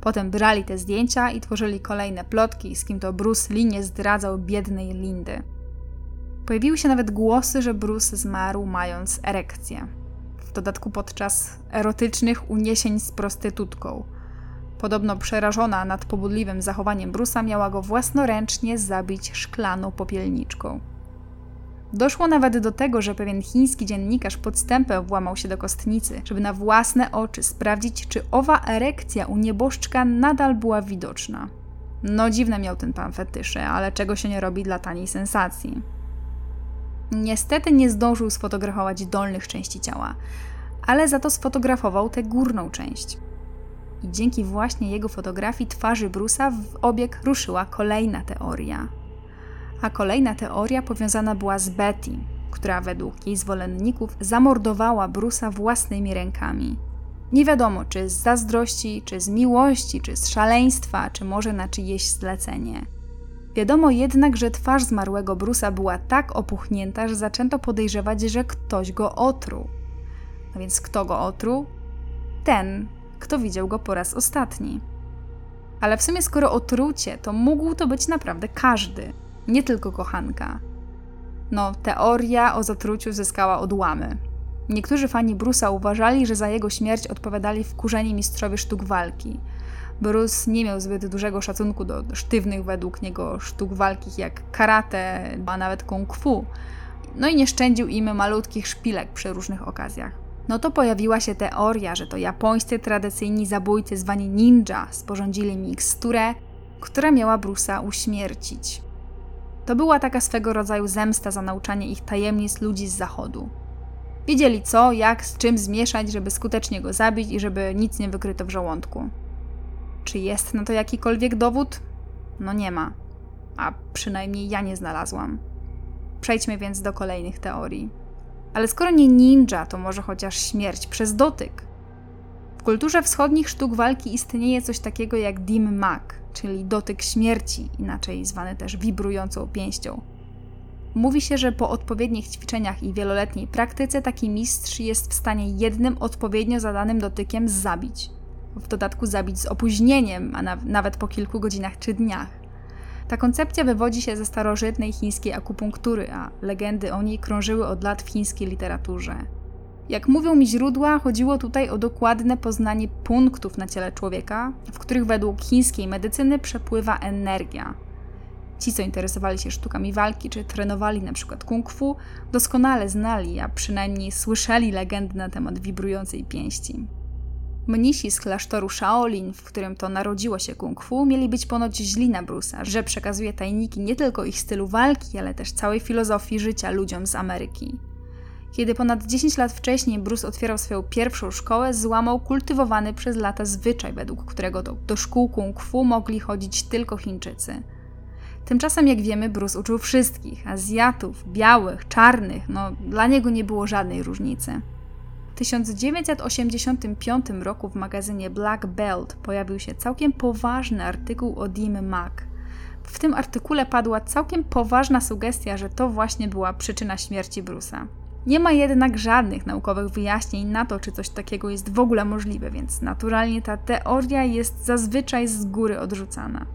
Potem brali te zdjęcia i tworzyli kolejne plotki, z kim to Bruce Lee nie zdradzał biednej Lindy. Pojawiły się nawet głosy, że Bruce zmarł mając erekcję. Dodatku podczas erotycznych uniesień z prostytutką. Podobno przerażona nad pobudliwym zachowaniem Brusa miała go własnoręcznie zabić szklaną popielniczką. Doszło nawet do tego, że pewien chiński dziennikarz podstępem włamał się do kostnicy, żeby na własne oczy sprawdzić, czy owa erekcja u nieboszczka nadal była widoczna. No dziwne miał ten pan fetysze, ale czego się nie robi dla taniej sensacji. Niestety nie zdążył sfotografować dolnych części ciała, ale za to sfotografował tę górną część. I dzięki właśnie jego fotografii twarzy Brusa w obieg ruszyła kolejna teoria – a kolejna teoria powiązana była z Betty, która według jej zwolenników zamordowała Brusa własnymi rękami. Nie wiadomo, czy z zazdrości, czy z miłości, czy z szaleństwa, czy może na czyjeś zlecenie. Wiadomo jednak, że twarz zmarłego Brusa była tak opuchnięta, że zaczęto podejrzewać, że ktoś go otruł. A więc kto go otruł? Ten, kto widział go po raz ostatni. Ale w sumie, skoro otrucie, to mógł to być naprawdę każdy – nie tylko kochanka. No, teoria o zatruciu zyskała odłamy. Niektórzy fani Brusa uważali, że za jego śmierć odpowiadali wkurzeni mistrzowie sztuk walki. Bruce nie miał zbyt dużego szacunku do sztywnych według niego sztuk walki jak karate, a nawet kung fu. No i nie szczędził im malutkich szpilek przy różnych okazjach. No to pojawiła się teoria, że to japońscy tradycyjni zabójcy zwani ninja sporządzili miksturę, która miała Brusa uśmiercić. To była taka swego rodzaju zemsta za nauczanie ich tajemnic ludzi z zachodu. Wiedzieli co, jak, z czym zmieszać, żeby skutecznie go zabić i żeby nic nie wykryto w żołądku. Czy jest na to jakikolwiek dowód? No nie ma. A przynajmniej ja nie znalazłam. Przejdźmy więc do kolejnych teorii. Ale skoro nie ninja, to może chociaż śmierć przez dotyk. W kulturze wschodnich sztuk walki istnieje coś takiego jak dim mak, czyli dotyk śmierci, inaczej zwany też wibrującą pięścią. Mówi się, że po odpowiednich ćwiczeniach i wieloletniej praktyce taki mistrz jest w stanie jednym odpowiednio zadanym dotykiem zabić. W dodatku zabić z opóźnieniem, a na, nawet po kilku godzinach czy dniach. Ta koncepcja wywodzi się ze starożytnej chińskiej akupunktury, a legendy o niej krążyły od lat w chińskiej literaturze. Jak mówią mi źródła, chodziło tutaj o dokładne poznanie punktów na ciele człowieka, w których według chińskiej medycyny przepływa energia. Ci, co interesowali się sztukami walki czy trenowali przykład kung fu, doskonale znali, a przynajmniej słyszeli legendy na temat wibrującej pięści. Mnisi z klasztoru Shaolin, w którym to narodziło się kung fu, mieli być ponoć źli na Brusa, że przekazuje tajniki nie tylko ich stylu walki, ale też całej filozofii życia ludziom z Ameryki. Kiedy ponad 10 lat wcześniej Bruce otwierał swoją pierwszą szkołę, złamał kultywowany przez lata zwyczaj, według którego do, do szkół kung fu mogli chodzić tylko Chińczycy. Tymczasem, jak wiemy, Bruce uczył wszystkich Azjatów, białych, czarnych, no dla niego nie było żadnej różnicy. W 1985 roku w magazynie Black Belt pojawił się całkiem poważny artykuł o Dim Mak. W tym artykule padła całkiem poważna sugestia, że to właśnie była przyczyna śmierci Bruce'a. Nie ma jednak żadnych naukowych wyjaśnień na to, czy coś takiego jest w ogóle możliwe, więc naturalnie ta teoria jest zazwyczaj z góry odrzucana.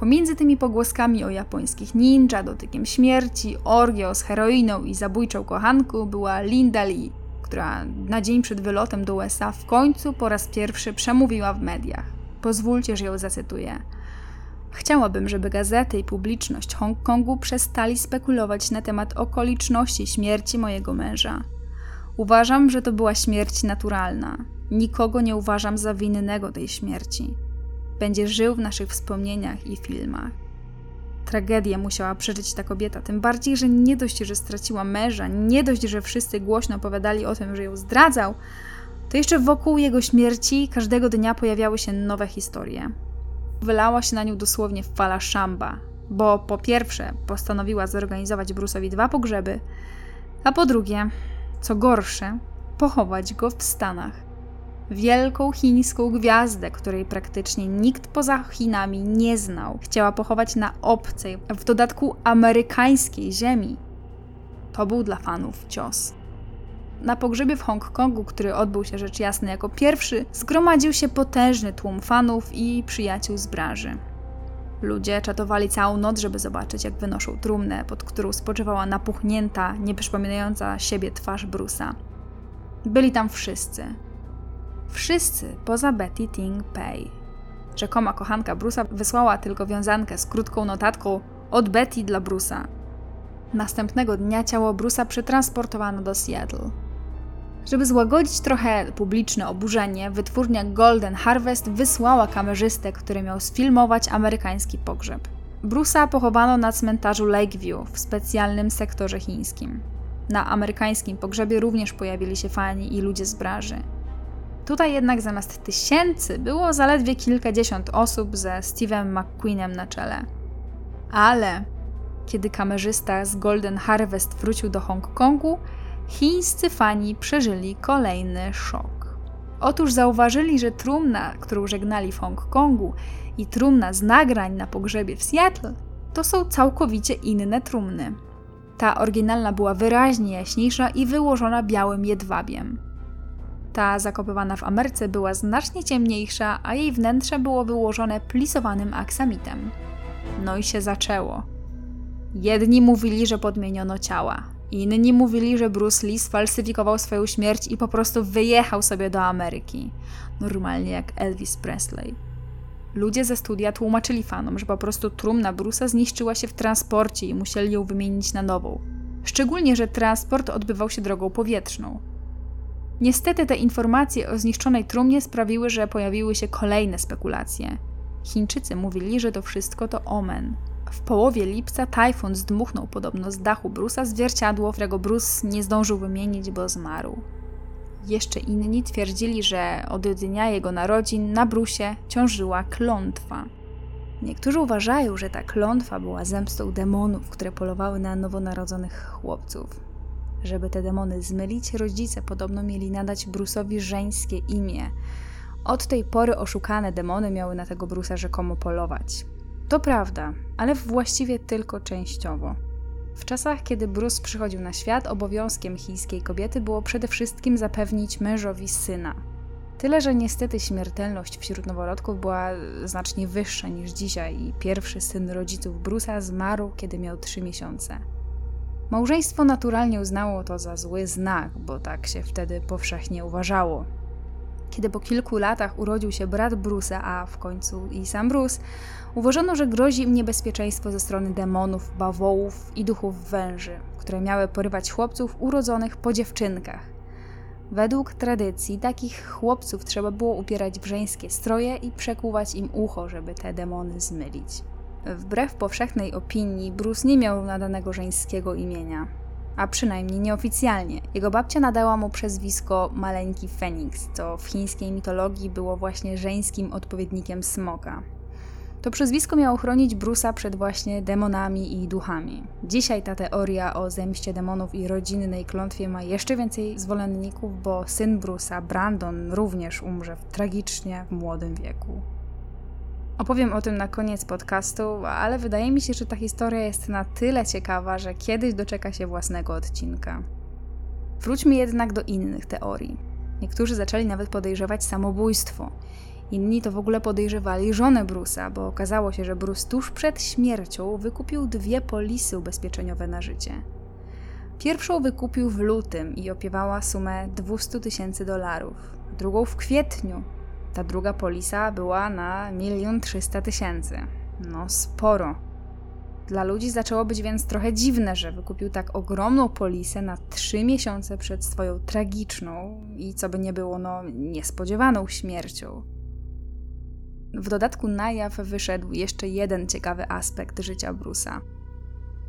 Pomiędzy tymi pogłoskami o japońskich ninja, dotykiem śmierci, orgio z heroiną i zabójczą kochanką była Linda Lee, która na dzień przed wylotem do USA w końcu po raz pierwszy przemówiła w mediach. Pozwólcie, że ją zacytuję. Chciałabym, żeby gazety i publiczność Hongkongu przestali spekulować na temat okoliczności śmierci mojego męża. Uważam, że to była śmierć naturalna. Nikogo nie uważam za winnego tej śmierci. Będzie żył w naszych wspomnieniach i filmach. Tragedię musiała przeżyć ta kobieta, tym bardziej, że nie dość, że straciła męża, nie dość, że wszyscy głośno opowiadali o tym, że ją zdradzał, to jeszcze wokół jego śmierci każdego dnia pojawiały się nowe historie wylała się na nią dosłownie fala szamba, bo po pierwsze postanowiła zorganizować Bruce'owi dwa pogrzeby, a po drugie, co gorsze, pochować go w Stanach. Wielką chińską gwiazdę, której praktycznie nikt poza Chinami nie znał, chciała pochować na obcej, w dodatku amerykańskiej ziemi. To był dla fanów cios. Na pogrzebie w Hongkongu, który odbył się rzecz jasna jako pierwszy, zgromadził się potężny tłum fanów i przyjaciół z branży. Ludzie czatowali całą noc, żeby zobaczyć, jak wynoszą trumnę, pod którą spoczywała napuchnięta, nieprzypominająca siebie twarz Brusa. Byli tam wszyscy. Wszyscy poza Betty Ting Pei. Rzekoma kochanka Brusa wysłała tylko wiązankę z krótką notatką od Betty dla Brusa. Następnego dnia ciało Brusa przetransportowano do Seattle. Żeby złagodzić trochę publiczne oburzenie, wytwórnia Golden Harvest wysłała kamerzystę, który miał sfilmować amerykański pogrzeb. Bruce'a pochowano na cmentarzu Lakeview w specjalnym sektorze chińskim. Na amerykańskim pogrzebie również pojawili się fani i ludzie z branży. Tutaj jednak zamiast tysięcy było zaledwie kilkadziesiąt osób ze Steve'em McQueenem na czele. Ale kiedy kamerzysta z Golden Harvest wrócił do Hongkongu, chińscy fani przeżyli kolejny szok. Otóż zauważyli, że trumna, którą żegnali w Hongkongu i trumna z nagrań na pogrzebie w Seattle to są całkowicie inne trumny. Ta oryginalna była wyraźnie jaśniejsza i wyłożona białym jedwabiem. Ta zakopywana w Ameryce była znacznie ciemniejsza, a jej wnętrze było wyłożone plisowanym aksamitem. No i się zaczęło. Jedni mówili, że podmieniono ciała, Inni mówili, że Bruce Lee sfalsyfikował swoją śmierć i po prostu wyjechał sobie do Ameryki. Normalnie jak Elvis Presley. Ludzie ze studia tłumaczyli fanom, że po prostu trumna Bruce'a zniszczyła się w transporcie i musieli ją wymienić na nową. Szczególnie, że transport odbywał się drogą powietrzną. Niestety te informacje o zniszczonej trumnie sprawiły, że pojawiły się kolejne spekulacje. Chińczycy mówili, że to wszystko to omen, w połowie lipca tajfun zdmuchnął podobno z dachu Brusa zwierciadło, którego Bruce nie zdążył wymienić, bo zmarł. Jeszcze inni twierdzili, że od dnia jego narodzin na Brusie ciążyła klątwa. Niektórzy uważają, że ta klątwa była zemstą demonów, które polowały na nowonarodzonych chłopców. Żeby te demony zmylić, rodzice podobno mieli nadać Bruce'owi żeńskie imię. Od tej pory oszukane demony miały na tego Brusa rzekomo polować. To prawda, ale właściwie tylko częściowo. W czasach, kiedy Bruce przychodził na świat, obowiązkiem chińskiej kobiety było przede wszystkim zapewnić mężowi syna. Tyle, że niestety śmiertelność wśród noworodków była znacznie wyższa niż dzisiaj i pierwszy syn rodziców Bruce'a zmarł, kiedy miał trzy miesiące. Małżeństwo naturalnie uznało to za zły znak, bo tak się wtedy powszechnie uważało. Kiedy po kilku latach urodził się brat Bruce'a, a w końcu i sam Bruce, uważano, że grozi im niebezpieczeństwo ze strony demonów, bawołów i duchów węży, które miały porywać chłopców urodzonych po dziewczynkach. Według tradycji takich chłopców trzeba było upierać w żeńskie stroje i przekuwać im ucho, żeby te demony zmylić. Wbrew powszechnej opinii, Bruce nie miał nadanego żeńskiego imienia, a przynajmniej nieoficjalnie. Jego babcia nadała mu przezwisko Maleńki Feniks, co w chińskiej mitologii było właśnie żeńskim odpowiednikiem smoka. To przezwisko miało chronić Brusa przed właśnie demonami i duchami. Dzisiaj ta teoria o zemście demonów i rodzinnej klątwie ma jeszcze więcej zwolenników, bo syn Brusa, Brandon, również umrze tragicznie w młodym wieku. Opowiem o tym na koniec podcastu, ale wydaje mi się, że ta historia jest na tyle ciekawa, że kiedyś doczeka się własnego odcinka. Wróćmy jednak do innych teorii. Niektórzy zaczęli nawet podejrzewać samobójstwo. Inni to w ogóle podejrzewali żonę Brusa, bo okazało się, że Bruce tuż przed śmiercią wykupił dwie polisy ubezpieczeniowe na życie. Pierwszą wykupił w lutym i opiewała sumę 200 tysięcy dolarów, drugą w kwietniu ta druga polisa była na 1 300 tysięcy. No sporo. Dla ludzi zaczęło być więc trochę dziwne, że wykupił tak ogromną polisę na trzy miesiące przed swoją tragiczną i co by nie było, no niespodziewaną śmiercią. W dodatku na jaw wyszedł jeszcze jeden ciekawy aspekt życia Bruce'a.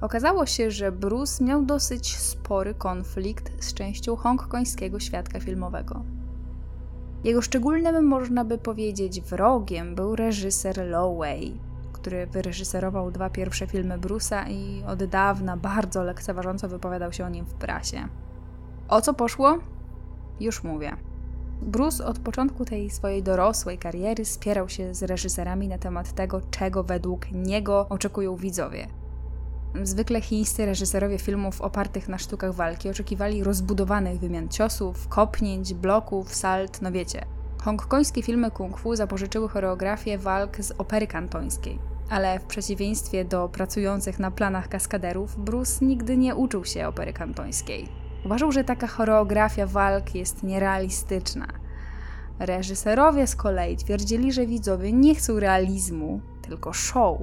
Okazało się, że Bruce miał dosyć spory konflikt z częścią hongkońskiego świadka filmowego. Jego szczególnym, można by powiedzieć, wrogiem był reżyser Lowey, który wyreżyserował dwa pierwsze filmy Bruce'a i od dawna bardzo lekceważąco wypowiadał się o nim w prasie. O co poszło? Już mówię. Bruce od początku tej swojej dorosłej kariery spierał się z reżyserami na temat tego, czego według niego oczekują widzowie. Zwykle chińscy reżyserowie filmów opartych na sztukach walki oczekiwali rozbudowanych wymian ciosów, kopnięć, bloków, salt, no wiecie. Hongkońskie filmy kung fu zapożyczyły choreografię walk z opery kantońskiej. Ale w przeciwieństwie do pracujących na planach kaskaderów, Bruce nigdy nie uczył się opery kantońskiej. Uważał, że taka choreografia walk jest nierealistyczna. Reżyserowie z kolei twierdzili, że widzowie nie chcą realizmu, tylko show.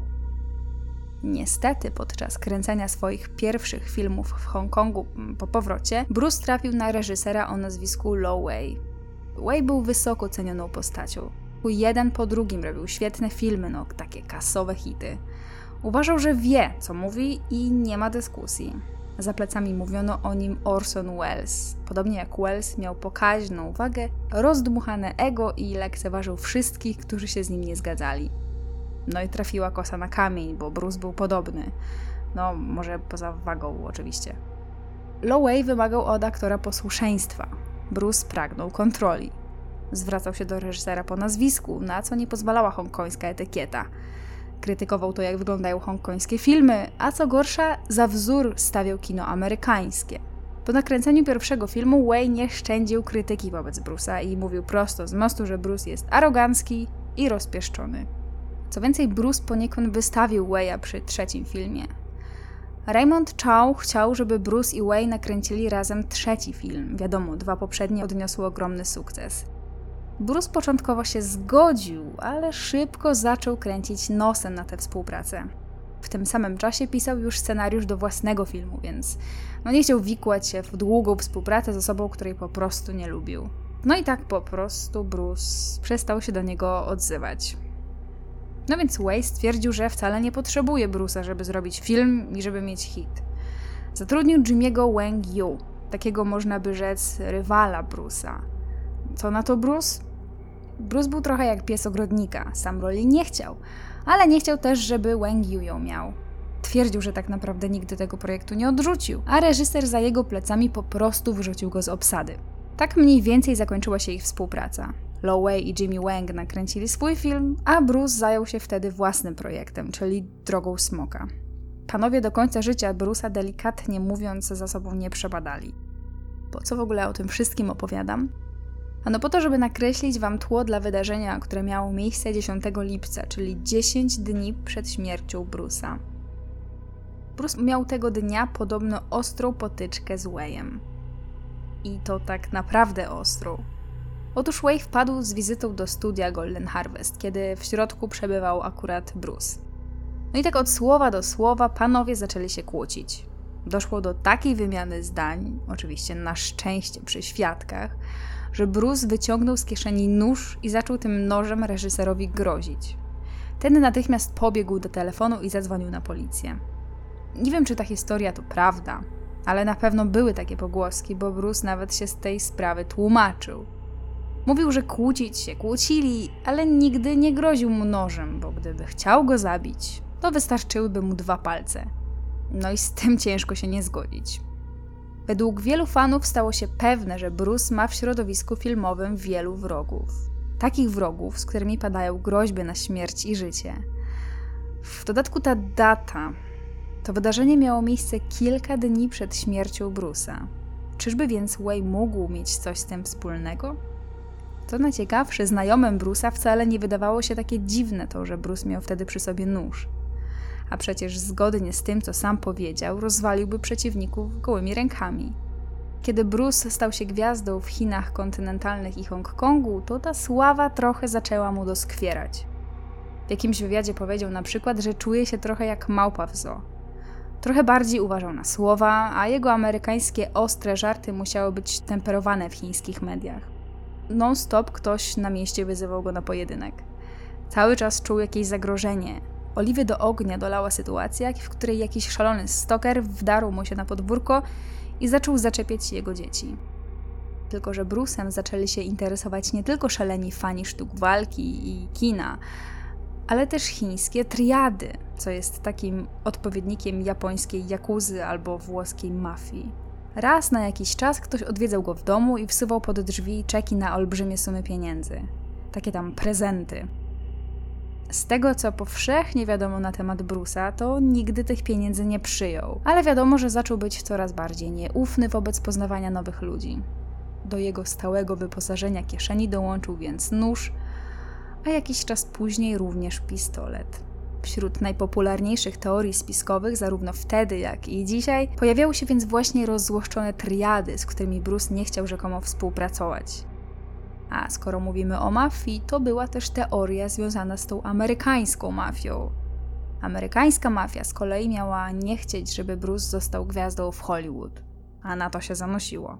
Niestety, podczas kręcenia swoich pierwszych filmów w Hongkongu mm, po powrocie, Bruce trafił na reżysera o nazwisku Lo Wei. Wei był wysoko cenioną postacią. Jeden po drugim robił świetne filmy, no takie kasowe hity. Uważał, że wie, co mówi i nie ma dyskusji. Za plecami mówiono o nim Orson Welles. Podobnie jak Welles miał pokaźną wagę, rozdmuchane ego i lekceważył wszystkich, którzy się z nim nie zgadzali. No i trafiła kosa na kamień, bo Bruce był podobny. No, może poza wagą oczywiście. Lowey wymagał od aktora posłuszeństwa. Bruce pragnął kontroli. Zwracał się do reżysera po nazwisku, na co nie pozwalała hongkońska etykieta. Krytykował to, jak wyglądają hongkońskie filmy, a co gorsza, za wzór stawiał kino amerykańskie. Po nakręceniu pierwszego filmu Way nie szczędził krytyki wobec Bruce'a i mówił prosto z mostu, że Bruce jest arogancki i rozpieszczony. Co więcej, Bruce poniekąd wystawił Way'a przy trzecim filmie. Raymond Chow chciał, żeby Bruce i Way nakręcili razem trzeci film. Wiadomo, dwa poprzednie odniosły ogromny sukces. Bruce początkowo się zgodził, ale szybko zaczął kręcić nosem na tę współpracę. W tym samym czasie pisał już scenariusz do własnego filmu, więc no nie chciał wikłać się w długą współpracę z osobą, której po prostu nie lubił. No i tak po prostu Bruce przestał się do niego odzywać. No więc Way stwierdził, że wcale nie potrzebuje Bruce'a, żeby zrobić film i żeby mieć hit. Zatrudnił Jimmy'ego Wang Yu, takiego można by rzec rywala Bruce'a. Co na to Bruce? Bruce był trochę jak pies ogrodnika, sam roli nie chciał, ale nie chciał też, żeby Wang Yu ją miał. Twierdził, że tak naprawdę nigdy tego projektu nie odrzucił, a reżyser za jego plecami po prostu wyrzucił go z obsady. Tak mniej więcej zakończyła się ich współpraca. Lowey i Jimmy Wang nakręcili swój film, a Bruce zajął się wtedy własnym projektem, czyli Drogą Smoka. Panowie do końca życia Bruce'a delikatnie mówiąc za sobą nie przebadali. Po co w ogóle o tym wszystkim opowiadam? Ano po to, żeby nakreślić Wam tło dla wydarzenia, które miało miejsce 10 lipca, czyli 10 dni przed śmiercią Bruce'a. Bruce miał tego dnia podobno ostrą potyczkę z Wayem. I to tak naprawdę ostrą. Otóż Way wpadł z wizytą do studia Golden Harvest, kiedy w środku przebywał akurat Bruce. No i tak od słowa do słowa panowie zaczęli się kłócić. Doszło do takiej wymiany zdań, oczywiście na szczęście przy świadkach, że Bruce wyciągnął z kieszeni nóż i zaczął tym nożem reżyserowi grozić. Ten natychmiast pobiegł do telefonu i zadzwonił na policję. Nie wiem, czy ta historia to prawda, ale na pewno były takie pogłoski, bo Bruce nawet się z tej sprawy tłumaczył. Mówił, że kłócić się kłócili, ale nigdy nie groził mu nożem, bo gdyby chciał go zabić, to wystarczyłyby mu dwa palce. No i z tym ciężko się nie zgodzić. Według wielu fanów stało się pewne, że Bruce ma w środowisku filmowym wielu wrogów. Takich wrogów, z którymi padają groźby na śmierć i życie. W dodatku ta data. To wydarzenie miało miejsce kilka dni przed śmiercią Bruce'a. Czyżby więc Way mógł mieć coś z tym wspólnego? Co najciekawsze, znajomym Bruce'a wcale nie wydawało się takie dziwne to, że Bruce miał wtedy przy sobie nóż. A przecież zgodnie z tym, co sam powiedział, rozwaliłby przeciwników gołymi rękami. Kiedy Bruce stał się gwiazdą w Chinach kontynentalnych i Hongkongu, to ta sława trochę zaczęła mu doskwierać. W jakimś wywiadzie powiedział na przykład, że czuje się trochę jak małpa w zoo. Trochę bardziej uważał na słowa, a jego amerykańskie ostre żarty musiały być temperowane w chińskich mediach. Non-stop ktoś na mieście wyzywał go na pojedynek. Cały czas czuł jakieś zagrożenie. Oliwy do ognia dolała sytuacja, w której jakiś szalony stoker wdarł mu się na podwórko i zaczął zaczepiać jego dzieci. Tylko, że Bruce'em zaczęli się interesować nie tylko szaleni fani sztuk walki i kina, ale też chińskie triady, co jest takim odpowiednikiem japońskiej jakuzy albo włoskiej mafii. Raz na jakiś czas ktoś odwiedzał go w domu i wsuwał pod drzwi czeki na olbrzymie sumy pieniędzy. Takie tam prezenty. Z tego, co powszechnie wiadomo na temat Brusa, to nigdy tych pieniędzy nie przyjął, ale wiadomo, że zaczął być coraz bardziej nieufny wobec poznawania nowych ludzi. Do jego stałego wyposażenia kieszeni dołączył więc nóż, a jakiś czas później również pistolet. Wśród najpopularniejszych teorii spiskowych, zarówno wtedy, jak i dzisiaj, pojawiały się więc właśnie rozzłoszczone triady, z którymi Bruce nie chciał rzekomo współpracować. A skoro mówimy o mafii, to była też teoria związana z tą amerykańską mafią. Amerykańska mafia z kolei miała nie chcieć, żeby Bruce został gwiazdą w Hollywood, a na to się zanosiło.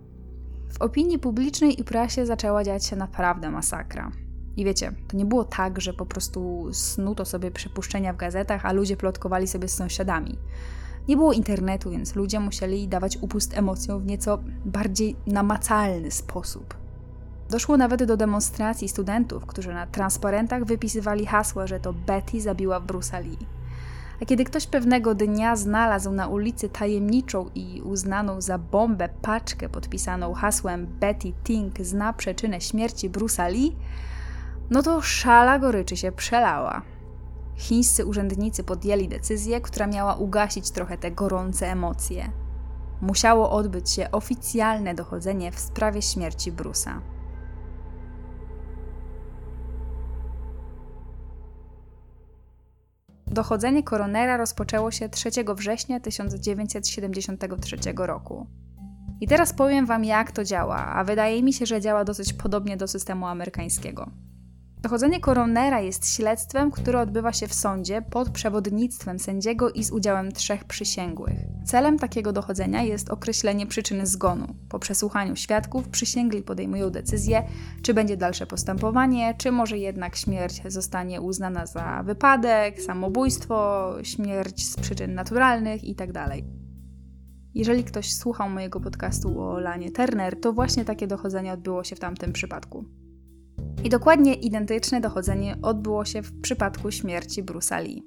W opinii publicznej i prasie zaczęła dziać się naprawdę masakra. I wiecie, to nie było tak, że po prostu snuto sobie przypuszczenia w gazetach, a ludzie plotkowali sobie z sąsiadami. Nie było internetu, więc ludzie musieli dawać upust emocjom w nieco bardziej namacalny sposób. Doszło nawet do demonstracji studentów, którzy na transparentach wypisywali hasła, że to Betty zabiła Bruce'a Lee. A kiedy ktoś pewnego dnia znalazł na ulicy tajemniczą i uznaną za bombę paczkę podpisaną hasłem Betty Tink zna przyczynę śmierci Bruce'a Lee, no to szala goryczy się przelała. Chińscy urzędnicy podjęli decyzję, która miała ugasić trochę te gorące emocje. Musiało odbyć się oficjalne dochodzenie w sprawie śmierci Brusa. Dochodzenie koronera rozpoczęło się 3 września 1973 roku. I teraz powiem Wam, jak to działa, a wydaje mi się, że działa dosyć podobnie do systemu amerykańskiego. Dochodzenie koronera jest śledztwem, które odbywa się w sądzie pod przewodnictwem sędziego i z udziałem trzech przysięgłych. Celem takiego dochodzenia jest określenie przyczyny zgonu. Po przesłuchaniu świadków przysięgli podejmują decyzję, czy będzie dalsze postępowanie, czy może jednak śmierć zostanie uznana za wypadek, samobójstwo, śmierć z przyczyn naturalnych itd. Tak Jeżeli ktoś słuchał mojego podcastu o Lanie Turner, to właśnie takie dochodzenie odbyło się w tamtym przypadku. I dokładnie identyczne dochodzenie odbyło się w przypadku śmierci Bruce'a Lee.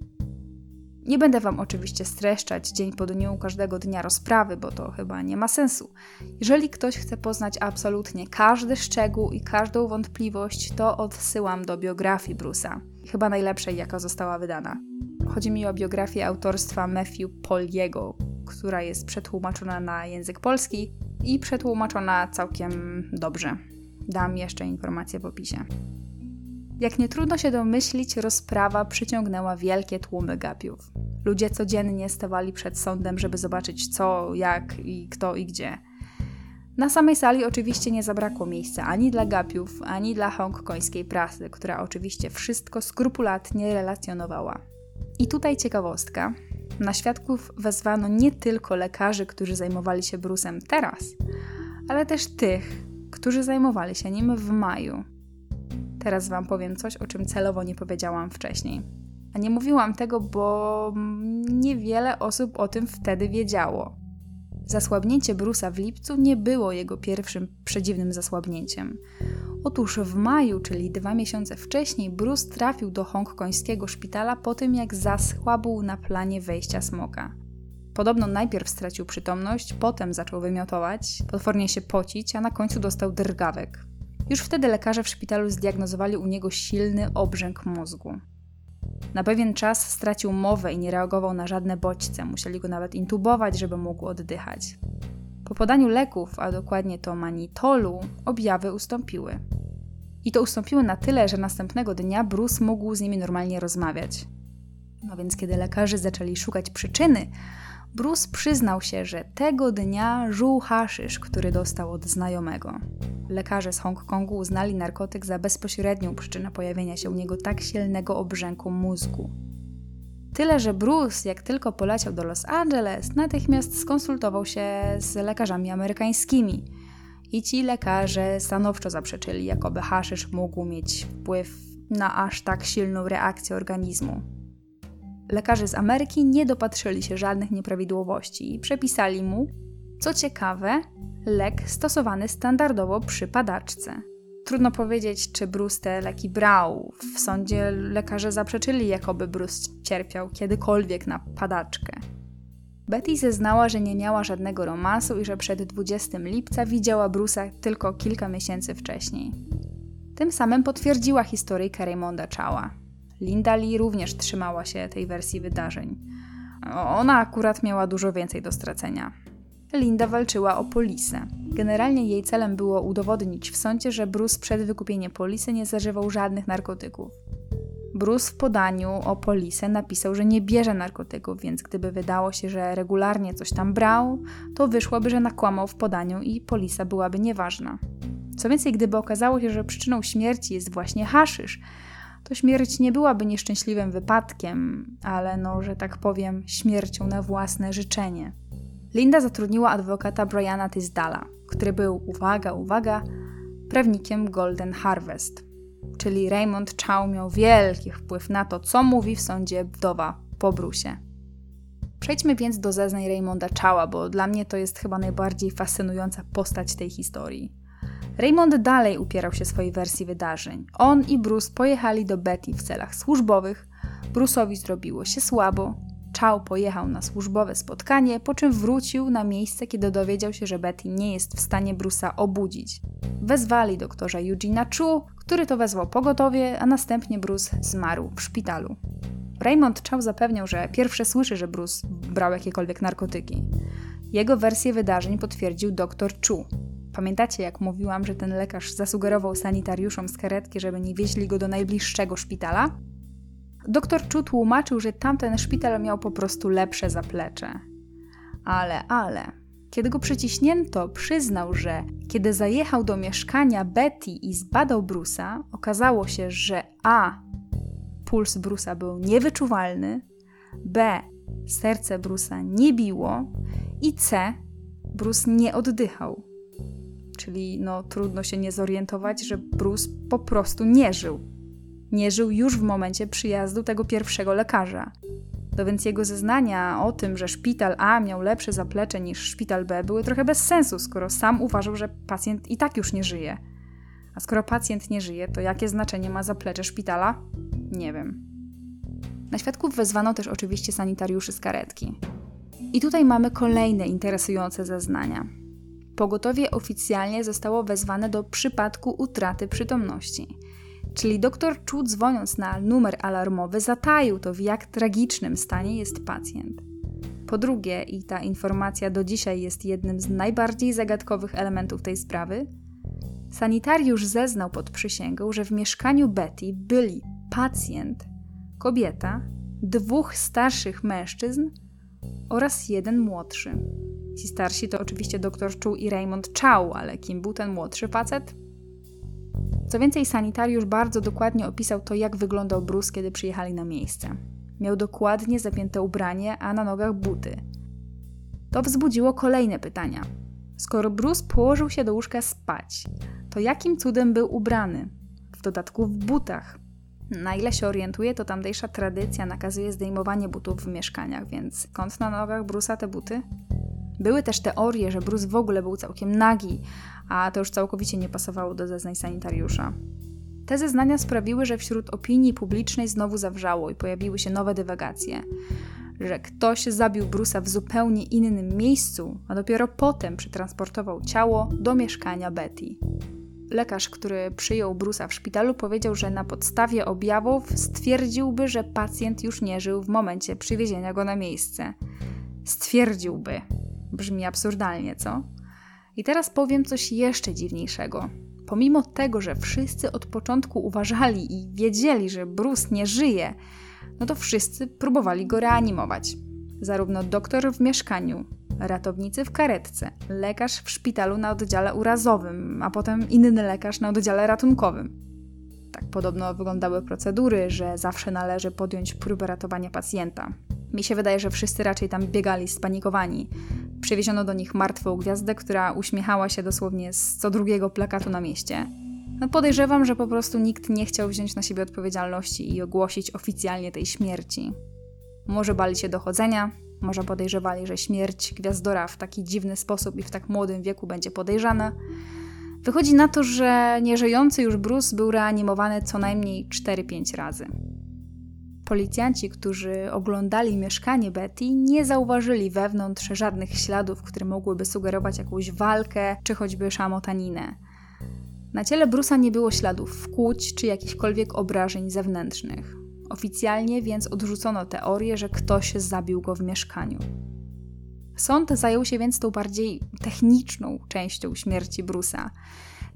Nie będę Wam oczywiście streszczać dzień po dniu każdego dnia rozprawy, bo to chyba nie ma sensu. Jeżeli ktoś chce poznać absolutnie każdy szczegół i każdą wątpliwość, to odsyłam do biografii Bruce'a, chyba najlepszej, jaka została wydana. Chodzi mi o biografię autorstwa Matthew Poliego, która jest przetłumaczona na język polski i przetłumaczona całkiem dobrze. Dam jeszcze informacje w opisie. Jak nie trudno się domyślić, rozprawa przyciągnęła wielkie tłumy gapiów. Ludzie codziennie stawali przed sądem, żeby zobaczyć co, jak i kto i gdzie. Na samej sali oczywiście nie zabrakło miejsca ani dla gapiów, ani dla hongkońskiej prasy, która oczywiście wszystko skrupulatnie relacjonowała. I tutaj ciekawostka. Na świadków wezwano nie tylko lekarzy, którzy zajmowali się brusem teraz, ale też tych, którzy zajmowali się nim w maju. Teraz Wam powiem coś, o czym celowo nie powiedziałam wcześniej. A nie mówiłam tego, bo niewiele osób o tym wtedy wiedziało. Zasłabnięcie Brusa w lipcu nie było jego pierwszym przedziwnym zasłabnięciem. Otóż w maju, czyli dwa miesiące wcześniej, Bruce trafił do hongkońskiego szpitala po tym, jak zasłabł na planie wejścia smoka. Podobno najpierw stracił przytomność, potem zaczął wymiotować, potwornie się pocić, a na końcu dostał drgawek. Już wtedy lekarze w szpitalu zdiagnozowali u niego silny obrzęk mózgu. Na pewien czas stracił mowę i nie reagował na żadne bodźce, musieli go nawet intubować, żeby mógł oddychać. Po podaniu leków, a dokładnie to manitolu, objawy ustąpiły. I to ustąpiły na tyle, że następnego dnia Bruce mógł z nimi normalnie rozmawiać. No więc kiedy lekarze zaczęli szukać przyczyny, Bruce przyznał się, że tego dnia żuł haszysz, który dostał od znajomego. Lekarze z Hongkongu uznali narkotyk za bezpośrednią przyczynę pojawienia się u niego tak silnego obrzęku mózgu. Tyle, że Bruce, jak tylko poleciał do Los Angeles, natychmiast skonsultował się z lekarzami amerykańskimi. I ci lekarze stanowczo zaprzeczyli, jakoby haszysz mógł mieć wpływ na aż tak silną reakcję organizmu. Lekarze z Ameryki nie dopatrzyli się żadnych nieprawidłowości i przepisali mu, co ciekawe, lek stosowany standardowo przy padaczce. Trudno powiedzieć, czy Bruce te leki brał. W sądzie lekarze zaprzeczyli, jakoby Bruce cierpiał kiedykolwiek na padaczkę. Betty zeznała, że nie miała żadnego romansu i że przed 20 lipca widziała Bruce'a tylko kilka miesięcy wcześniej. Tym samym potwierdziła historyjkę Raymonda Chała. Linda Lee również trzymała się tej wersji wydarzeń. Ona akurat miała dużo więcej do stracenia. Linda walczyła o polisę. Generalnie jej celem było udowodnić w sądzie, że Bruce przed wykupieniem polisy nie zażywał żadnych narkotyków. Bruce w podaniu o polisę napisał, że nie bierze narkotyków, więc gdyby wydało się, że regularnie coś tam brał, to wyszłoby, że nakłamał w podaniu i polisa byłaby nieważna. Co więcej, gdyby okazało się, że przyczyną śmierci jest właśnie haszysz, to śmierć nie byłaby nieszczęśliwym wypadkiem, ale no, że tak powiem, śmiercią na własne życzenie. Linda zatrudniła adwokata Briana Tisdala, który był, uwaga, uwaga, prawnikiem Golden Harvest. Czyli Raymond Chow miał wielki wpływ na to, co mówi w sądzie wdowa po Brusie. Przejdźmy więc do zeznań Raymonda Chowa, bo dla mnie to jest chyba najbardziej fascynująca postać tej historii. Raymond dalej upierał się swojej wersji wydarzeń. On i Bruce pojechali do Betty w celach służbowych. Bruce'owi zrobiło się słabo, Chow pojechał na służbowe spotkanie, po czym wrócił na miejsce, kiedy dowiedział się, że Betty nie jest w stanie Bruce'a obudzić. Wezwali doktorza Eugena Chu, który to wezwał pogotowie, a następnie Bruce zmarł w szpitalu. Raymond Chow zapewniał, że pierwsze słyszy, że Bruce brał jakiekolwiek narkotyki. Jego wersję wydarzeń potwierdził dr Chu. Pamiętacie, jak mówiłam, że ten lekarz zasugerował sanitariuszom z karetki, żeby nie wieźli go do najbliższego szpitala? Doktor Chu tłumaczył, że tamten szpital miał po prostu lepsze zaplecze. Ale, ale, kiedy go przyciśnięto, przyznał, że kiedy zajechał do mieszkania Betty i zbadał Brusa, okazało się, że A. Puls Brusa był niewyczuwalny, B. Serce Brusa nie biło i C. Bruce nie oddychał. Czyli no, trudno się nie zorientować, że Bruce po prostu nie żył nie żył już w momencie przyjazdu tego pierwszego lekarza. To więc jego zeznania o tym, że szpital A miał lepsze zaplecze niż szpital B, były trochę bez sensu, skoro sam uważał, że pacjent i tak już nie żyje. A skoro pacjent nie żyje, to jakie znaczenie ma zaplecze szpitala? Nie wiem. Na świadków wezwano też oczywiście sanitariuszy z karetki. I tutaj mamy kolejne interesujące zeznania. Pogotowie oficjalnie zostało wezwane do przypadku utraty przytomności. Czyli doktor Chu dzwoniąc na numer alarmowy zataił to, w jak tragicznym stanie jest pacjent. Po drugie, i ta informacja do dzisiaj jest jednym z najbardziej zagadkowych elementów tej sprawy, sanitariusz zeznał pod przysięgą, że w mieszkaniu Betty byli pacjent, kobieta dwóch starszych mężczyzn oraz jeden młodszy. Ci starsi to oczywiście dr Chu i Raymond Chow, ale kim był ten młodszy facet? Co więcej, sanitariusz bardzo dokładnie opisał to, jak wyglądał Bruce, kiedy przyjechali na miejsce. Miał dokładnie zapięte ubranie, a na nogach buty. To wzbudziło kolejne pytania. Skoro Bruce położył się do łóżka spać, to jakim cudem był ubrany? W dodatku w butach. Na ile się orientuję, to tamtejsza tradycja nakazuje zdejmowanie butów w mieszkaniach, więc skąd na nogach Bruce'a te buty? Były też teorie, że Bruce w ogóle był całkiem nagi, a to już całkowicie nie pasowało do zeznań sanitariusza. Te zeznania sprawiły, że wśród opinii publicznej znowu zawrzało i pojawiły się nowe dywagacje. Że ktoś zabił Bruce'a w zupełnie innym miejscu, a dopiero potem przetransportował ciało do mieszkania Betty. Lekarz, który przyjął Bruce'a w szpitalu, powiedział, że na podstawie objawów stwierdziłby, że pacjent już nie żył w momencie przywiezienia go na miejsce. Stwierdziłby. Brzmi absurdalnie, co? I teraz powiem coś jeszcze dziwniejszego. Pomimo tego, że wszyscy od początku uważali i wiedzieli, że Bruce nie żyje, no to wszyscy próbowali go reanimować. Zarówno doktor w mieszkaniu, ratownicy w karetce, lekarz w szpitalu na oddziale urazowym, a potem inny lekarz na oddziale ratunkowym. Tak podobno wyglądały procedury, że zawsze należy podjąć próbę ratowania pacjenta. Mi się wydaje, że wszyscy raczej tam biegali spanikowani. Przywieziono do nich martwą gwiazdę, która uśmiechała się dosłownie z co drugiego plakatu na mieście. No podejrzewam, że po prostu nikt nie chciał wziąć na siebie odpowiedzialności i ogłosić oficjalnie tej śmierci. Może bali się dochodzenia, może podejrzewali, że śmierć gwiazdora w taki dziwny sposób i w tak młodym wieku będzie podejrzana. Wychodzi na to, że nieżyjący już Bruce był reanimowany co najmniej 4-5 razy. Policjanci, którzy oglądali mieszkanie Betty, nie zauważyli wewnątrz żadnych śladów, które mogłyby sugerować jakąś walkę czy choćby szamotaninę. Na ciele Brusa nie było śladów wkłuć czy jakichkolwiek obrażeń zewnętrznych. Oficjalnie więc odrzucono teorię, że ktoś zabił go w mieszkaniu. Sąd zajął się więc tą bardziej techniczną częścią śmierci Brusa,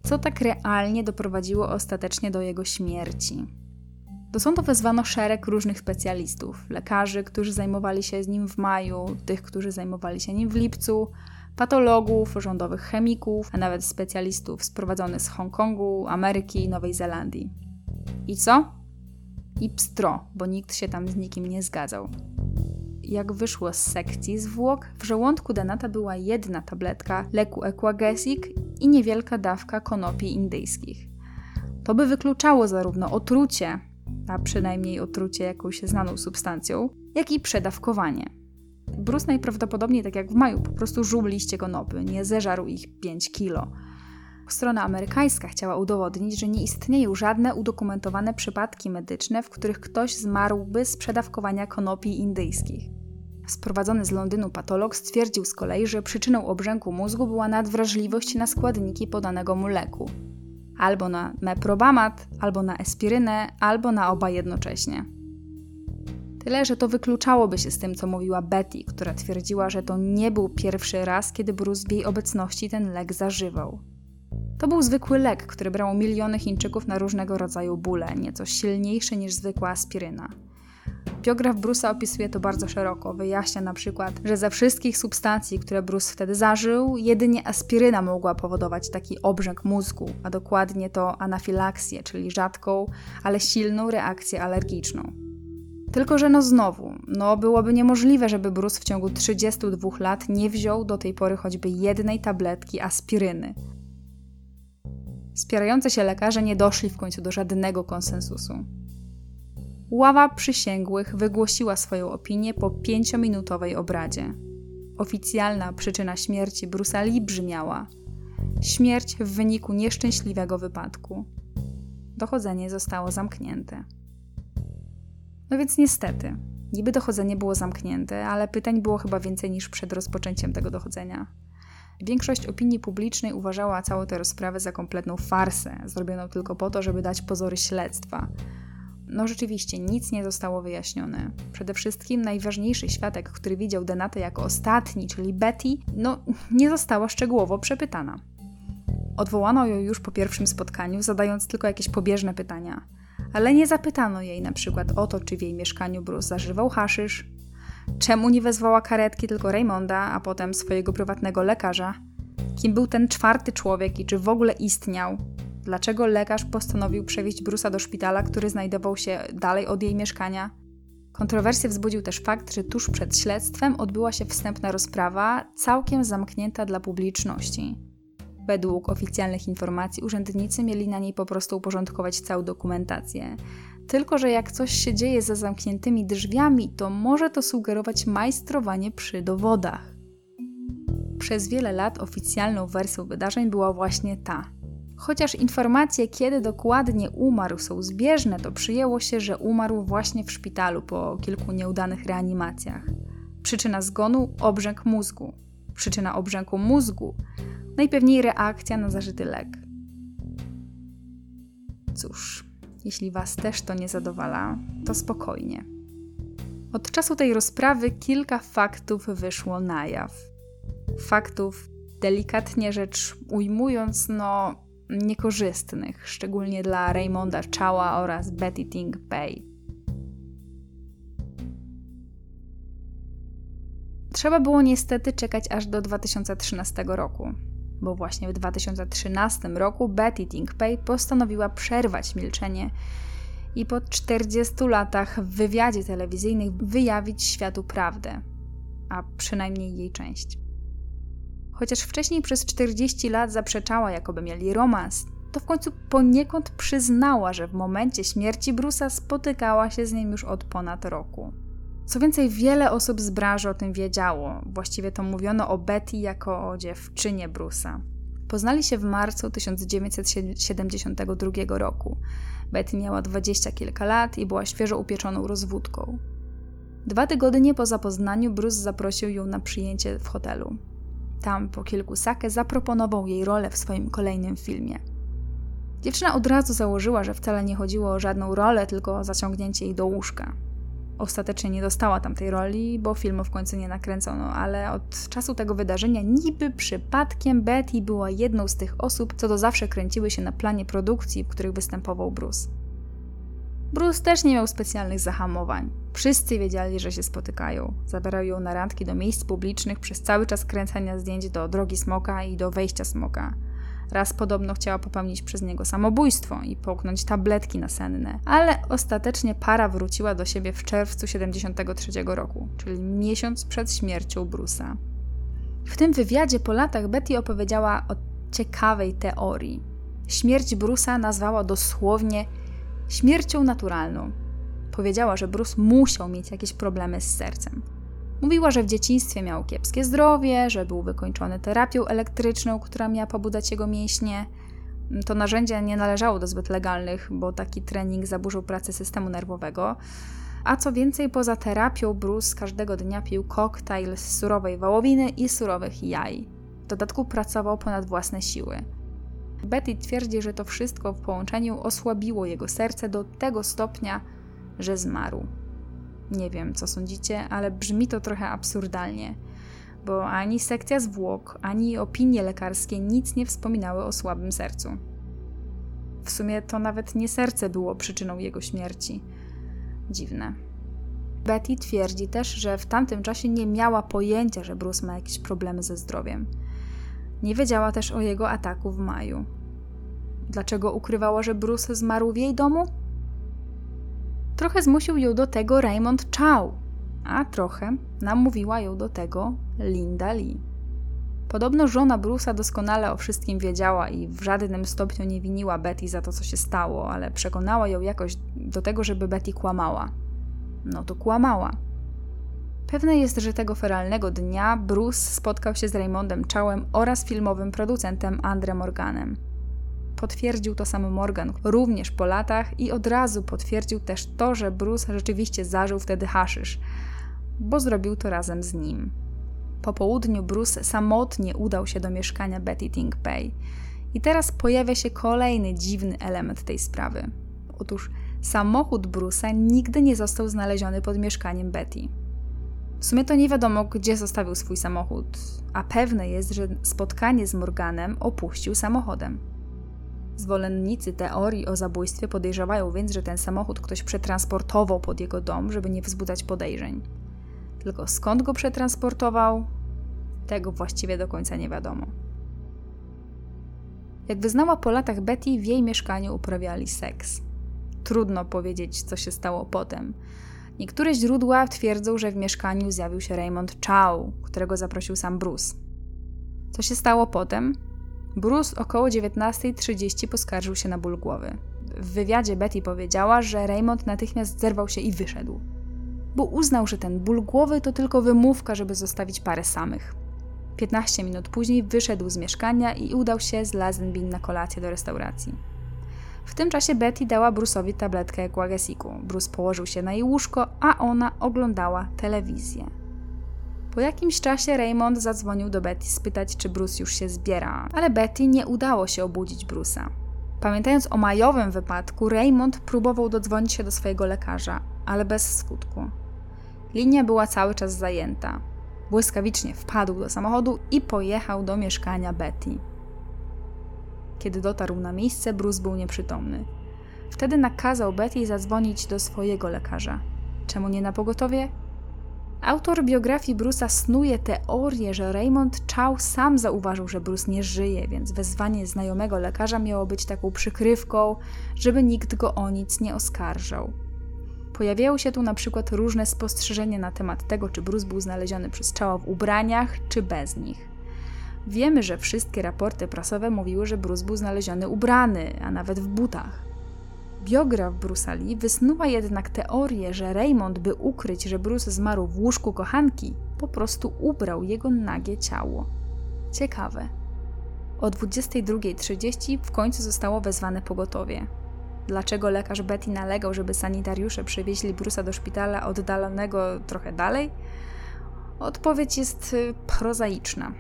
co tak realnie doprowadziło ostatecznie do jego śmierci. Do sądu wezwano szereg różnych specjalistów: lekarzy, którzy zajmowali się nim w maju, tych, którzy zajmowali się nim w lipcu, patologów, rządowych chemików, a nawet specjalistów sprowadzonych z Hongkongu, Ameryki i Nowej Zelandii. I co? I pstro, bo nikt się tam z nikim nie zgadzał. Jak wyszło z sekcji zwłok, w żołądku Denata była jedna tabletka leku Equagesic i niewielka dawka konopi indyjskich. To by wykluczało zarówno otrucie, a przynajmniej otrucie jakąś znaną substancją, jak i przedawkowanie. Bruce najprawdopodobniej, tak jak w maju, po prostu żuł liście konopy, nie zeżarł ich 5 kilo. Strona amerykańska chciała udowodnić, że nie istnieją żadne udokumentowane przypadki medyczne, w których ktoś zmarłby z przedawkowania konopi indyjskich. Sprowadzony z Londynu patolog stwierdził z kolei, że przyczyną obrzęku mózgu była nadwrażliwość na składniki podanego mu leku albo na meprobamat, albo na espirynę, albo na oba jednocześnie. Tyle, że to wykluczałoby się z tym, co mówiła Betty, która twierdziła, że to nie był pierwszy raz, kiedy Bruce w jej obecności ten lek zażywał. To był zwykły lek, który brał miliony Chińczyków na różnego rodzaju bóle, nieco silniejszy niż zwykła aspiryna. Biograf Bruce'a opisuje to bardzo szeroko. Wyjaśnia na przykład, że ze wszystkich substancji, które Bruce wtedy zażył, jedynie aspiryna mogła powodować taki obrzęk mózgu, a dokładnie to anafilaksję, czyli rzadką, ale silną reakcję alergiczną. Tylko, że no znowu, no byłoby niemożliwe, żeby Bruce w ciągu 32 lat nie wziął do tej pory choćby jednej tabletki aspiryny. Spierające się lekarze nie doszli w końcu do żadnego konsensusu. Ława przysięgłych wygłosiła swoją opinię po pięciominutowej obradzie. Oficjalna przyczyna śmierci Brusali brzmiała: śmierć w wyniku nieszczęśliwego wypadku. Dochodzenie zostało zamknięte. No więc niestety, niby dochodzenie było zamknięte, ale pytań było chyba więcej niż przed rozpoczęciem tego dochodzenia. Większość opinii publicznej uważała całą tę rozprawę za kompletną farsę, zrobioną tylko po to, żeby dać pozory śledztwa no rzeczywiście nic nie zostało wyjaśnione. Przede wszystkim najważniejszy świadek, który widział Denatę jako ostatni, czyli Betty, no nie została szczegółowo przepytana. Odwołano ją już po pierwszym spotkaniu, zadając tylko jakieś pobieżne pytania. ale nie zapytano jej na przykład o to, czy w jej mieszkaniu Bruce zażywał haszysz, czemu nie wezwała karetki tylko Raymonda, a potem swojego prywatnego lekarza, kim był ten czwarty człowiek i czy w ogóle istniał, dlaczego lekarz postanowił przewieźć Bruce'a do szpitala, który znajdował się dalej od jej mieszkania. Kontrowersję wzbudził też fakt, że tuż przed śledztwem odbyła się wstępna rozprawa, całkiem zamknięta dla publiczności. Według oficjalnych informacji urzędnicy mieli na niej po prostu uporządkować całą dokumentację. Tylko, że jak coś się dzieje za zamkniętymi drzwiami, to może to sugerować majstrowanie przy dowodach. Przez wiele lat oficjalną wersją wydarzeń była właśnie ta. Chociaż informacje, kiedy dokładnie umarł, są zbieżne, to przyjęło się, że umarł właśnie w szpitalu po kilku nieudanych reanimacjach. Przyczyna zgonu obrzęk mózgu. Przyczyna obrzęku mózgu najpewniej reakcja na zażyty lek. Cóż, jeśli Was też to nie zadowala, to spokojnie. Od czasu tej rozprawy kilka faktów wyszło na jaw. Faktów, delikatnie rzecz ujmując, no niekorzystnych, szczególnie dla Raymonda Chała oraz Betty Ting Pei. Trzeba było niestety czekać aż do 2013 roku, bo właśnie w 2013 roku Betty Ting-Pei postanowiła przerwać milczenie i po 40 latach w wywiadzie telewizyjnym wyjawić światu prawdę, a przynajmniej jej część. Chociaż wcześniej przez 40 lat zaprzeczała, jakoby mieli romans, to w końcu poniekąd przyznała, że w momencie śmierci Brusa spotykała się z nim już od ponad roku. Co więcej, wiele osób z branży o tym wiedziało. Właściwie to mówiono o Betty jako o dziewczynie Brusa. Poznali się w marcu 1972 roku. Betty miała dwadzieścia kilka lat i była świeżo upieczoną rozwódką. Dwa tygodnie po zapoznaniu Bruce zaprosił ją na przyjęcie w hotelu. Tam po kilku sake zaproponował jej rolę w swoim kolejnym filmie. Dziewczyna od razu założyła, że wcale nie chodziło o żadną rolę, tylko o zaciągnięcie jej do łóżka. Ostatecznie nie dostała tamtej roli, bo filmu w końcu nie nakręcono, ale od czasu tego wydarzenia niby przypadkiem Betty była jedną z tych osób, co do zawsze kręciły się na planie produkcji, w których występował Bruce. Bruce też nie miał specjalnych zahamowań. Wszyscy wiedzieli, że się spotykają. Zabierał ją na randki do miejsc publicznych przez cały czas kręcenia zdjęć do drogi smoka i do wejścia smoka. Raz podobno chciała popełnić przez niego samobójstwo i połknąć tabletki nasenne, ale ostatecznie para wróciła do siebie w czerwcu 73 roku, czyli miesiąc przed śmiercią Brusa. W tym wywiadzie po latach Betty opowiedziała o ciekawej teorii. Śmierć Brusa nazwała dosłownie śmiercią naturalną. Powiedziała, że Bruce musiał mieć jakieś problemy z sercem. Mówiła, że w dzieciństwie miał kiepskie zdrowie, że był wykończony terapią elektryczną, która miała pobudzać jego mięśnie. To narzędzie nie należało do zbyt legalnych, bo taki trening zaburzył pracę systemu nerwowego. A co więcej, poza terapią, Bruce każdego dnia pił koktajl z surowej wołowiny i surowych jaj. W dodatku pracował ponad własne siły. Betty twierdzi, że to wszystko w połączeniu osłabiło jego serce do tego stopnia, że zmarł. Nie wiem, co sądzicie, ale brzmi to trochę absurdalnie, bo ani sekcja zwłok, ani opinie lekarskie nic nie wspominały o słabym sercu. W sumie to nawet nie serce było przyczyną jego śmierci. Dziwne. Betty twierdzi też, że w tamtym czasie nie miała pojęcia, że Bruce ma jakieś problemy ze zdrowiem. Nie wiedziała też o jego ataku w maju. Dlaczego ukrywała, że Bruce zmarł w jej domu? Trochę zmusił ją do tego Raymond Chow, a trochę namówiła ją do tego Linda Lee. Podobno żona Bruce'a doskonale o wszystkim wiedziała i w żadnym stopniu nie winiła Betty za to, co się stało, ale przekonała ją jakoś do tego, żeby Betty kłamała. No to kłamała. Pewne jest, że tego feralnego dnia Bruce spotkał się z Raymondem Chowem oraz filmowym producentem Andre Morganem. Potwierdził to sam Morgan również po latach i od razu potwierdził też to, że Bruce rzeczywiście zażył wtedy haszysz, bo zrobił to razem z nim. Po południu Bruce samotnie udał się do mieszkania Betty Ting. I teraz pojawia się kolejny dziwny element tej sprawy. Otóż samochód Bruce'a nigdy nie został znaleziony pod mieszkaniem Betty. W sumie to nie wiadomo, gdzie zostawił swój samochód, a pewne jest, że spotkanie z Morganem opuścił samochodem. Zwolennicy teorii o zabójstwie podejrzewają więc, że ten samochód ktoś przetransportował pod jego dom, żeby nie wzbudzać podejrzeń. Tylko skąd go przetransportował, tego właściwie do końca nie wiadomo. Jak wyznała po latach Betty, w jej mieszkaniu uprawiali seks. Trudno powiedzieć, co się stało potem. Niektóre źródła twierdzą, że w mieszkaniu zjawił się Raymond Chow, którego zaprosił sam Bruce. Co się stało potem? Bruce około 19.30 poskarżył się na ból głowy. W wywiadzie Betty powiedziała, że Raymond natychmiast zerwał się i wyszedł, bo uznał, że ten ból głowy to tylko wymówka, żeby zostawić parę samych. 15 minut później wyszedł z mieszkania i udał się z Lazenbin na kolację do restauracji. W tym czasie Betty dała Bruce'owi tabletkę Guagesiku. Bruce położył się na jej łóżko, a ona oglądała telewizję. Po jakimś czasie Raymond zadzwonił do Betty spytać, czy Bruce już się zbiera, ale Betty nie udało się obudzić Bruce'a. Pamiętając o majowym wypadku, Raymond próbował dodzwonić się do swojego lekarza, ale bez skutku. Linia była cały czas zajęta. Błyskawicznie wpadł do samochodu i pojechał do mieszkania Betty. Kiedy dotarł na miejsce, Bruce był nieprzytomny. Wtedy nakazał Betty zadzwonić do swojego lekarza. Czemu nie na pogotowie? Autor biografii Bruce'a snuje teorię, że Raymond Chow sam zauważył, że Bruce nie żyje, więc wezwanie znajomego lekarza miało być taką przykrywką, żeby nikt go o nic nie oskarżał. Pojawiały się tu na przykład różne spostrzeżenia na temat tego, czy Bruce był znaleziony przez Chowa w ubraniach, czy bez nich. Wiemy, że wszystkie raporty prasowe mówiły, że Bruce był znaleziony ubrany, a nawet w butach. Biograf Bruce'a Lee wysnuwa jednak teorię, że Raymond, by ukryć, że Bruce zmarł w łóżku kochanki, po prostu ubrał jego nagie ciało. Ciekawe. O 22.30 w końcu zostało wezwane pogotowie. Dlaczego lekarz Betty nalegał, żeby sanitariusze przywieźli Bruce'a do szpitala oddalonego trochę dalej? Odpowiedź jest y, prozaiczna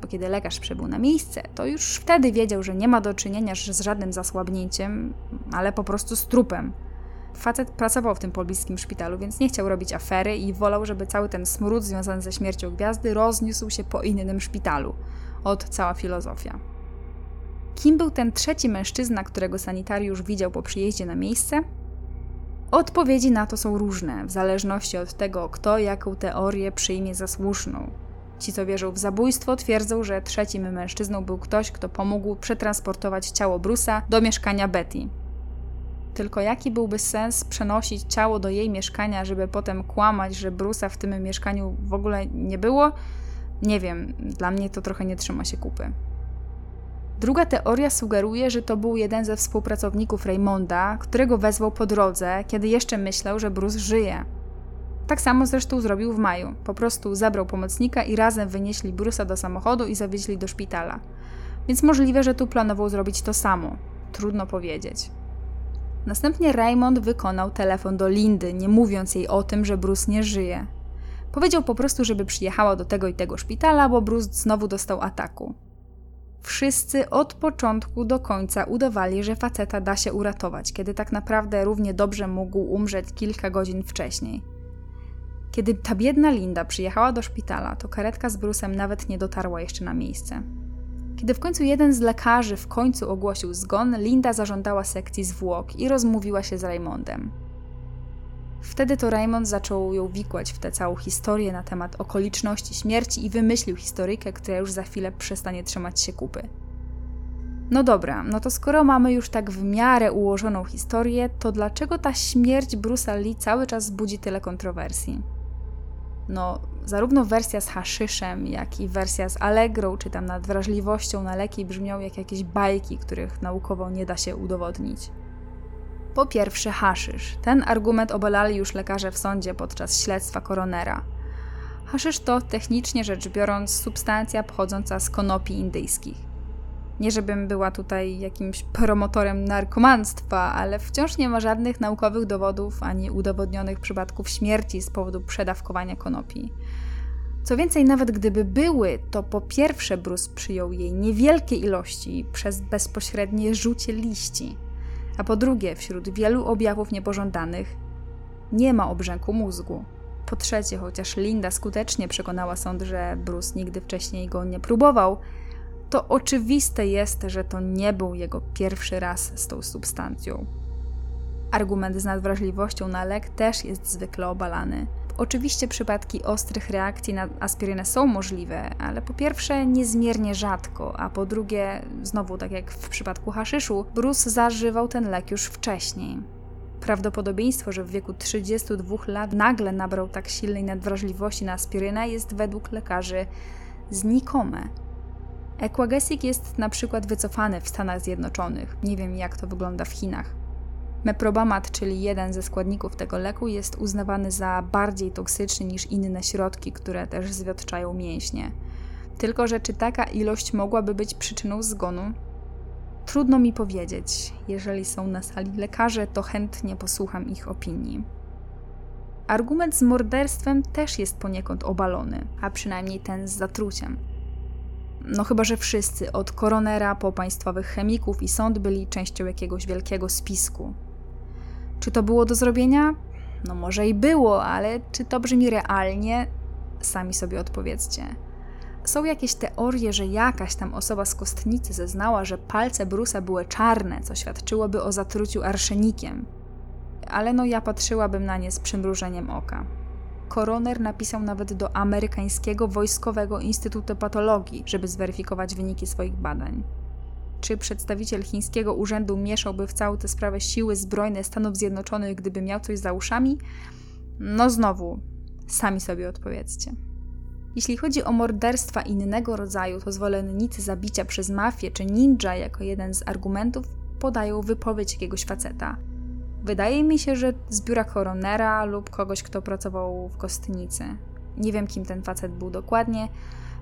bo kiedy lekarz przybył na miejsce, to już wtedy wiedział, że nie ma do czynienia z żadnym zasłabnięciem, ale po prostu z trupem. Facet pracował w tym pobliskim szpitalu, więc nie chciał robić afery i wolał, żeby cały ten smród związany ze śmiercią gwiazdy rozniósł się po innym szpitalu. Od cała filozofia. Kim był ten trzeci mężczyzna, którego sanitariusz widział po przyjeździe na miejsce? Odpowiedzi na to są różne, w zależności od tego, kto jaką teorię przyjmie za słuszną. Ci, co wierzą w zabójstwo, twierdzą, że trzecim mężczyzną był ktoś, kto pomógł przetransportować ciało Bruce'a do mieszkania Betty. Tylko jaki byłby sens przenosić ciało do jej mieszkania, żeby potem kłamać, że Bruce'a w tym mieszkaniu w ogóle nie było? Nie wiem, dla mnie to trochę nie trzyma się kupy. Druga teoria sugeruje, że to był jeden ze współpracowników Raymonda, którego wezwał po drodze, kiedy jeszcze myślał, że Bruce żyje. Tak samo zresztą zrobił w maju. Po prostu zabrał pomocnika i razem wynieśli Bruce'a do samochodu i zawieźli do szpitala. Więc możliwe, że tu planował zrobić to samo. Trudno powiedzieć. Następnie Raymond wykonał telefon do Lindy, nie mówiąc jej o tym, że Bruce nie żyje. Powiedział po prostu, żeby przyjechała do tego i tego szpitala, bo Bruce znowu dostał ataku. Wszyscy od początku do końca udawali, że faceta da się uratować, kiedy tak naprawdę równie dobrze mógł umrzeć kilka godzin wcześniej. Kiedy ta biedna Linda przyjechała do szpitala, to karetka z Brusem nawet nie dotarła jeszcze na miejsce. Kiedy w końcu jeden z lekarzy w końcu ogłosił zgon, Linda zażądała sekcji zwłok i rozmówiła się z Raymondem. Wtedy to Raymond zaczął ją wikłać w tę całą historię na temat okoliczności śmierci i wymyślił historykę, która już za chwilę przestanie trzymać się kupy. No dobra, no to skoro mamy już tak w miarę ułożoną historię, to dlaczego ta śmierć Bruce'a Lee cały czas budzi tyle kontrowersji? No, zarówno wersja z haszyszem, jak i wersja z Allegro, czy tam nad wrażliwością na leki brzmią jak jakieś bajki, których naukowo nie da się udowodnić. Po pierwsze, haszysz. Ten argument obalali już lekarze w sądzie podczas śledztwa koronera. Haszysz to, technicznie rzecz biorąc, substancja pochodząca z konopi indyjskich. Nie żebym była tutaj jakimś promotorem narkomanstwa, ale wciąż nie ma żadnych naukowych dowodów ani udowodnionych przypadków śmierci z powodu przedawkowania konopi. Co więcej, nawet gdyby były, to po pierwsze Bruce przyjął jej niewielkie ilości przez bezpośrednie rzucie liści, a po drugie, wśród wielu objawów niepożądanych nie ma obrzęku mózgu. Po trzecie, chociaż Linda skutecznie przekonała sąd, że Bruce nigdy wcześniej go nie próbował, to oczywiste jest, że to nie był jego pierwszy raz z tą substancją. Argument z nadwrażliwością na lek też jest zwykle obalany. Oczywiście przypadki ostrych reakcji na aspirynę są możliwe, ale po pierwsze niezmiernie rzadko, a po drugie, znowu tak jak w przypadku haszyszu, Bruce zażywał ten lek już wcześniej. Prawdopodobieństwo, że w wieku 32 lat nagle nabrał tak silnej nadwrażliwości na aspirynę jest według lekarzy znikome. Equagesic jest na przykład wycofany w Stanach Zjednoczonych. Nie wiem jak to wygląda w Chinach. Meprobamat, czyli jeden ze składników tego leku, jest uznawany za bardziej toksyczny niż inne środki, które też zwiotczają mięśnie. Tylko, że czy taka ilość mogłaby być przyczyną zgonu? Trudno mi powiedzieć. Jeżeli są na sali lekarze, to chętnie posłucham ich opinii. Argument z morderstwem też jest poniekąd obalony, a przynajmniej ten z zatruciem. No chyba, że wszyscy, od koronera po państwowych chemików i sąd byli częścią jakiegoś wielkiego spisku. Czy to było do zrobienia? No może i było, ale czy to brzmi realnie? Sami sobie odpowiedzcie. Są jakieś teorie, że jakaś tam osoba z kostnicy zeznała, że palce Brusa były czarne, co świadczyłoby o zatruciu arszenikiem. Ale no ja patrzyłabym na nie z przymrużeniem oka. Koroner napisał nawet do amerykańskiego Wojskowego Instytutu Patologii, żeby zweryfikować wyniki swoich badań. Czy przedstawiciel chińskiego urzędu mieszałby w całą tę sprawę siły zbrojne Stanów Zjednoczonych, gdyby miał coś za uszami? No znowu, sami sobie odpowiedzcie. Jeśli chodzi o morderstwa innego rodzaju, to zwolennicy zabicia przez mafię czy ninja jako jeden z argumentów podają wypowiedź jakiegoś faceta. Wydaje mi się, że z biura koronera lub kogoś, kto pracował w kostnicy. Nie wiem, kim ten facet był dokładnie.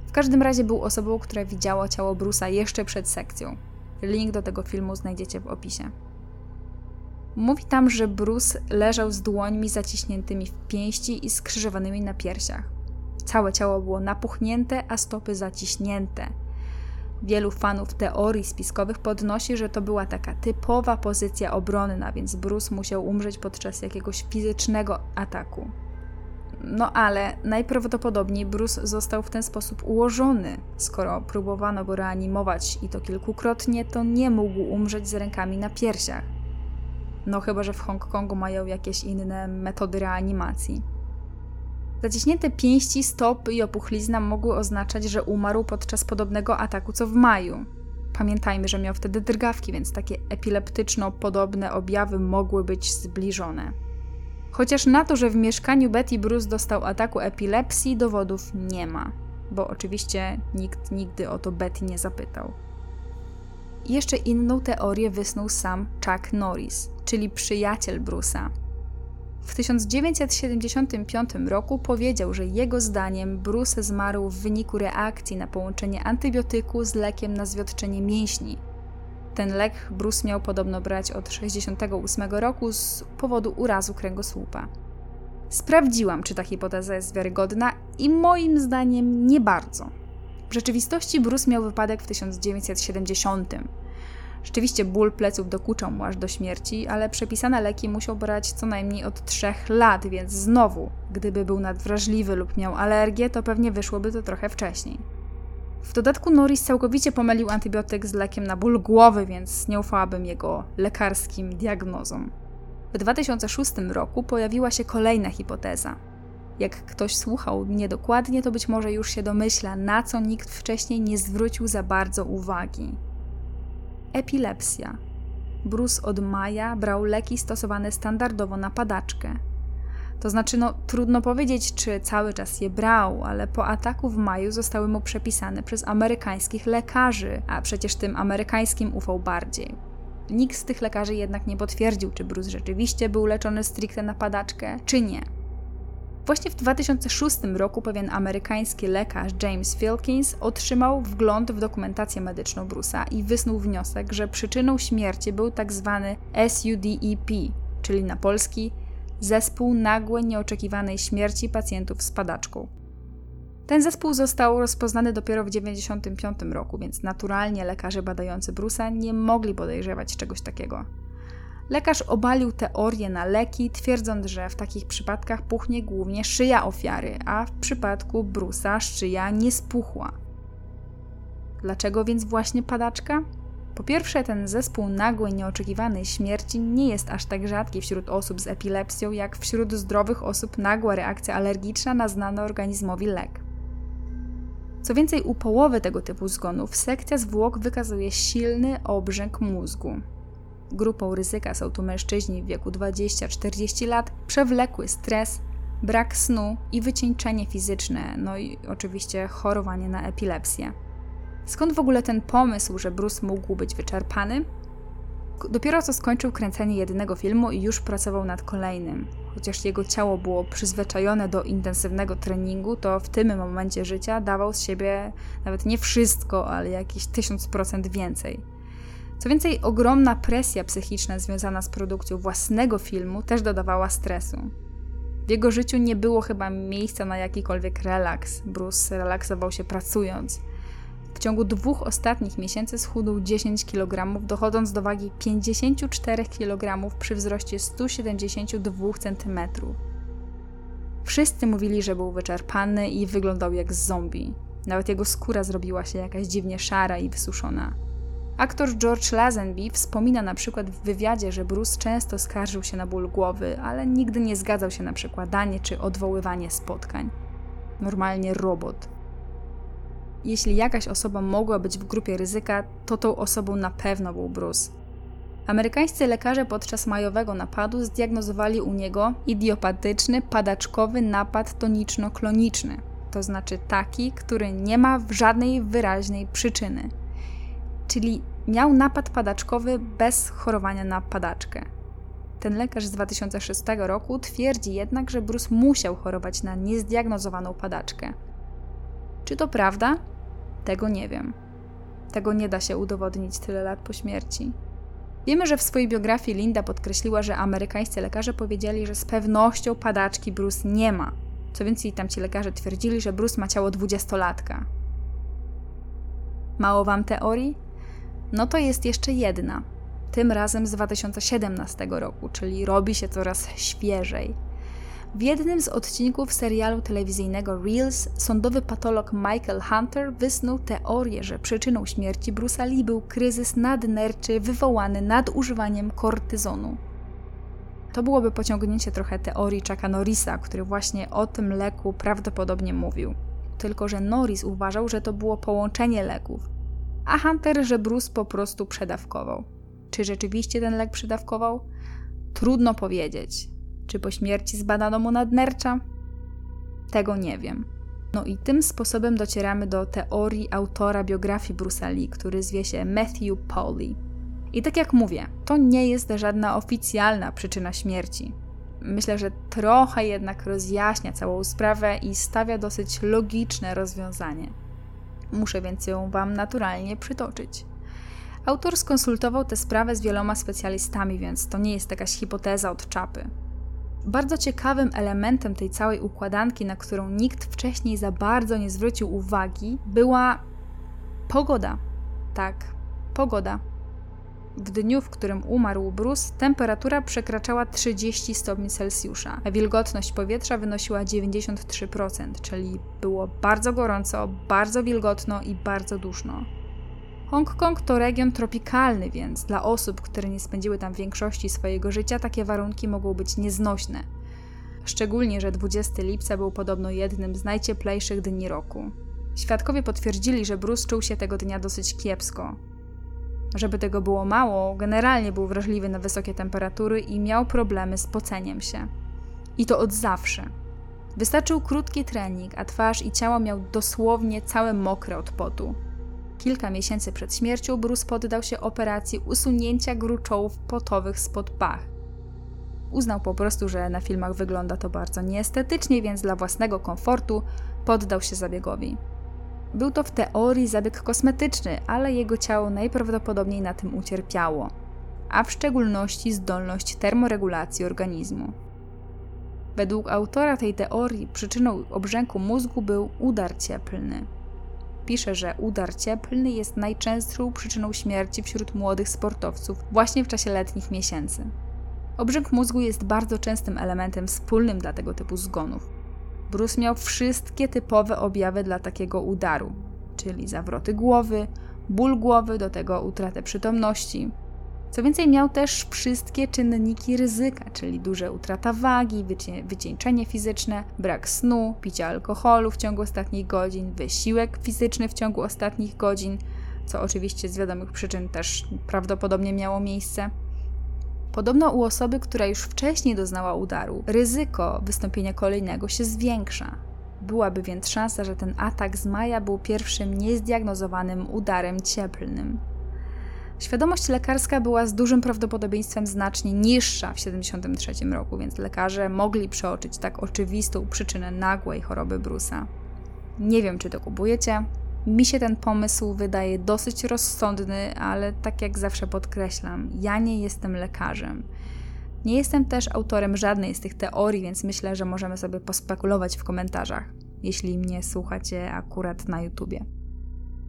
W każdym razie był osobą, która widziała ciało Brusa jeszcze przed sekcją. Link do tego filmu znajdziecie w opisie. Mówi tam, że Bruce leżał z dłońmi zaciśniętymi w pięści i skrzyżowanymi na piersiach. Całe ciało było napuchnięte, a stopy zaciśnięte. Wielu fanów teorii spiskowych podnosi, że to była taka typowa pozycja obronna, więc Bruce musiał umrzeć podczas jakiegoś fizycznego ataku. No ale najprawdopodobniej Bruce został w ten sposób ułożony. Skoro próbowano go reanimować i to kilkukrotnie, to nie mógł umrzeć z rękami na piersiach. No chyba, że w Hongkongu mają jakieś inne metody reanimacji. Zaciśnięte pięści, stopy i opuchlizna mogły oznaczać, że umarł podczas podobnego ataku co w maju. Pamiętajmy, że miał wtedy drgawki, więc takie epileptyczno-podobne objawy mogły być zbliżone. Chociaż na to, że w mieszkaniu Betty Bruce dostał ataku epilepsji, dowodów nie ma, bo oczywiście nikt nigdy o to Betty nie zapytał. Jeszcze inną teorię wysnuł sam Chuck Norris, czyli przyjaciel Bruce'a. W 1975 roku powiedział, że jego zdaniem Bruce zmarł w wyniku reakcji na połączenie antybiotyku z lekiem na zwiotczenie mięśni, ten lek Bruce miał podobno brać od 1968 roku z powodu urazu kręgosłupa. Sprawdziłam, czy ta hipoteza jest wiarygodna i moim zdaniem nie bardzo. W rzeczywistości Bruce miał wypadek w 1970. Rzeczywiście ból pleców dokuczał mu aż do śmierci, ale przepisane leki musiał brać co najmniej od 3 lat, więc znowu, gdyby był nadwrażliwy lub miał alergię, to pewnie wyszłoby to trochę wcześniej. W dodatku Norris całkowicie pomylił antybiotyk z lekiem na ból głowy, więc nie ufałabym jego lekarskim diagnozom. W 2006 roku pojawiła się kolejna hipoteza. Jak ktoś słuchał niedokładnie, to być może już się domyśla, na co nikt wcześniej nie zwrócił za bardzo uwagi. Epilepsja. Bruce od maja brał leki stosowane standardowo na padaczkę. To znaczy, no trudno powiedzieć, czy cały czas je brał, ale po ataku w maju zostały mu przepisane przez amerykańskich lekarzy, a przecież tym amerykańskim ufał bardziej. Nikt z tych lekarzy jednak nie potwierdził, czy Bruce rzeczywiście był leczony stricte na padaczkę, czy nie. Właśnie w 2006 roku pewien amerykański lekarz James Filkins otrzymał wgląd w dokumentację medyczną Bruce'a i wysnuł wniosek, że przyczyną śmierci był. Tak SUDEP, czyli na polski zespół nagłej, nieoczekiwanej śmierci pacjentów z padaczką. Ten zespół został rozpoznany dopiero w 1995 roku, więc naturalnie lekarze badający Brusa nie mogli podejrzewać czegoś takiego. Lekarz obalił teorię na leki, twierdząc, że w takich przypadkach puchnie głównie szyja ofiary, a w przypadku Brusa szyja nie spuchła. Dlaczego więc właśnie padaczka? Po pierwsze, ten zespół nagłej, nieoczekiwanej śmierci nie jest aż tak rzadki wśród osób z epilepsją, jak wśród zdrowych osób nagła reakcja alergiczna na znany organizmowi lek. Co więcej, u połowy tego typu zgonów sekcja zwłok wykazuje silny obrzęk mózgu. Grupą ryzyka są tu mężczyźni w wieku 20-40 lat, przewlekły stres, brak snu i wycieńczenie fizyczne, no i oczywiście chorowanie na epilepsję. Skąd w ogóle ten pomysł, że Bruce mógł być wyczerpany? Dopiero co skończył kręcenie jednego filmu i już pracował nad kolejnym. Chociaż jego ciało było przyzwyczajone do intensywnego treningu, to w tym momencie życia dawał z siebie nawet nie wszystko, ale jakieś 1000% więcej. Co więcej, ogromna presja psychiczna związana z produkcją własnego filmu też dodawała stresu. W jego życiu nie było chyba miejsca na jakikolwiek relaks. Bruce relaksował się pracując. W ciągu dwóch ostatnich miesięcy schudł 10 kg, dochodząc do wagi 54 kg przy wzroście 172 cm. Wszyscy mówili, że był wyczerpany i wyglądał jak zombie. Nawet jego skóra zrobiła się jakaś dziwnie szara i wysuszona. Aktor George Lazenby wspomina na przykład w wywiadzie, że Bruce często skarżył się na ból głowy, ale nigdy nie zgadzał się na przekładanie czy odwoływanie spotkań. Normalnie robot. Jeśli jakaś osoba mogła być w grupie ryzyka, to tą osobą na pewno był Bruce. Amerykańscy lekarze podczas majowego napadu zdiagnozowali u niego idiopatyczny, padaczkowy napad toniczno-kloniczny, to znaczy taki, który nie ma żadnej wyraźnej przyczyny. Czyli miał napad padaczkowy bez chorowania na padaczkę. Ten lekarz z 2006 roku twierdzi jednak, że Bruce musiał chorować na niezdiagnozowaną padaczkę. Czy to prawda? Tego nie wiem. Tego nie da się udowodnić tyle lat po śmierci. Wiemy, że w swojej biografii Linda podkreśliła, że amerykańscy lekarze powiedzieli, że z pewnością padaczki Bruce nie ma. Co więcej, tamci lekarze twierdzili, że Bruce ma ciało dwudziestolatka. Mało wam teorii? No to jest jeszcze jedna. Tym razem z 2017 roku, czyli robi się coraz świeżej. W jednym z odcinków serialu telewizyjnego Reels sądowy patolog Michael Hunter wysnuł teorię, że przyczyną śmierci Bruce'a Lee był kryzys nadnerczy wywołany nadużywaniem kortyzonu. To byłoby pociągnięcie trochę teorii Chucka Norrisa, który właśnie o tym leku prawdopodobnie mówił. Tylko, że Norris uważał, że to było połączenie leków, a Hunter, że Bruce po prostu przedawkował. Czy rzeczywiście ten lek przedawkował? Trudno powiedzieć. Czy po śmierci zbadano mu nadnercza? Tego nie wiem. No i tym sposobem docieramy do teorii autora biografii Bruce'a Lee, który zwie się Matthew Pauli. I tak jak mówię, to nie jest żadna oficjalna przyczyna śmierci. Myślę, że trochę jednak rozjaśnia całą sprawę i stawia dosyć logiczne rozwiązanie. Muszę więc ją Wam naturalnie przytoczyć. Autor skonsultował tę sprawę z wieloma specjalistami, więc to nie jest jakaś hipoteza od czapy. Bardzo ciekawym elementem tej całej układanki, na którą nikt wcześniej za bardzo nie zwrócił uwagi, była pogoda. Tak, pogoda. W dniu, w którym umarł Bruce, temperatura przekraczała 30 stopni Celsjusza, a wilgotność powietrza wynosiła 93%, czyli było bardzo gorąco, bardzo wilgotno i bardzo duszno. Hongkong to region tropikalny, więc dla osób, które nie spędziły tam większości swojego życia, takie warunki mogą być nieznośne. Szczególnie, że 20 lipca był podobno jednym z najcieplejszych dni roku. Świadkowie potwierdzili, że Bruce czuł się tego dnia dosyć kiepsko. Żeby tego było mało, generalnie był wrażliwy na wysokie temperatury i miał problemy z poceniem się. I to od zawsze. Wystarczył krótki trening, a twarz i ciało miał dosłownie całe mokre od potu. Kilka miesięcy przed śmiercią Bruce poddał się operacji usunięcia gruczołów potowych spod pach. Uznał po prostu, że na filmach wygląda to bardzo nieestetycznie, więc dla własnego komfortu poddał się zabiegowi. Był to w teorii zabieg kosmetyczny, ale jego ciało najprawdopodobniej na tym ucierpiało, a w szczególności zdolność termoregulacji organizmu. Według autora tej teorii przyczyną obrzęku mózgu był udar cieplny pisze, że udar cieplny jest najczęstszą przyczyną śmierci wśród młodych sportowców właśnie w czasie letnich miesięcy. Obrzęk mózgu jest bardzo częstym elementem wspólnym dla tego typu zgonów. Bruce miał wszystkie typowe objawy dla takiego udaru, czyli zawroty głowy, ból głowy, do tego utratę przytomności. Co więcej, miał też wszystkie czynniki ryzyka, czyli duże utrata wagi, wycieńczenie fizyczne, brak snu, picie alkoholu w ciągu ostatnich godzin, wysiłek fizyczny w ciągu ostatnich godzin, co oczywiście z wiadomych przyczyn też prawdopodobnie miało miejsce. Podobno u osoby, która już wcześniej doznała udaru, ryzyko wystąpienia kolejnego się zwiększa. Byłaby więc szansa, że ten atak z maja był pierwszym niezdiagnozowanym udarem cieplnym. Świadomość lekarska była z dużym prawdopodobieństwem znacznie niższa w 1973 roku, więc lekarze mogli przeoczyć tak oczywistą przyczynę nagłej choroby Brusa. Nie wiem, czy to kupujecie. Mi się ten pomysł wydaje dosyć rozsądny, ale tak jak zawsze podkreślam, ja nie jestem lekarzem. Nie jestem też autorem żadnej z tych teorii, więc myślę, że możemy sobie pospekulować w komentarzach, jeśli mnie słuchacie akurat na YouTubie.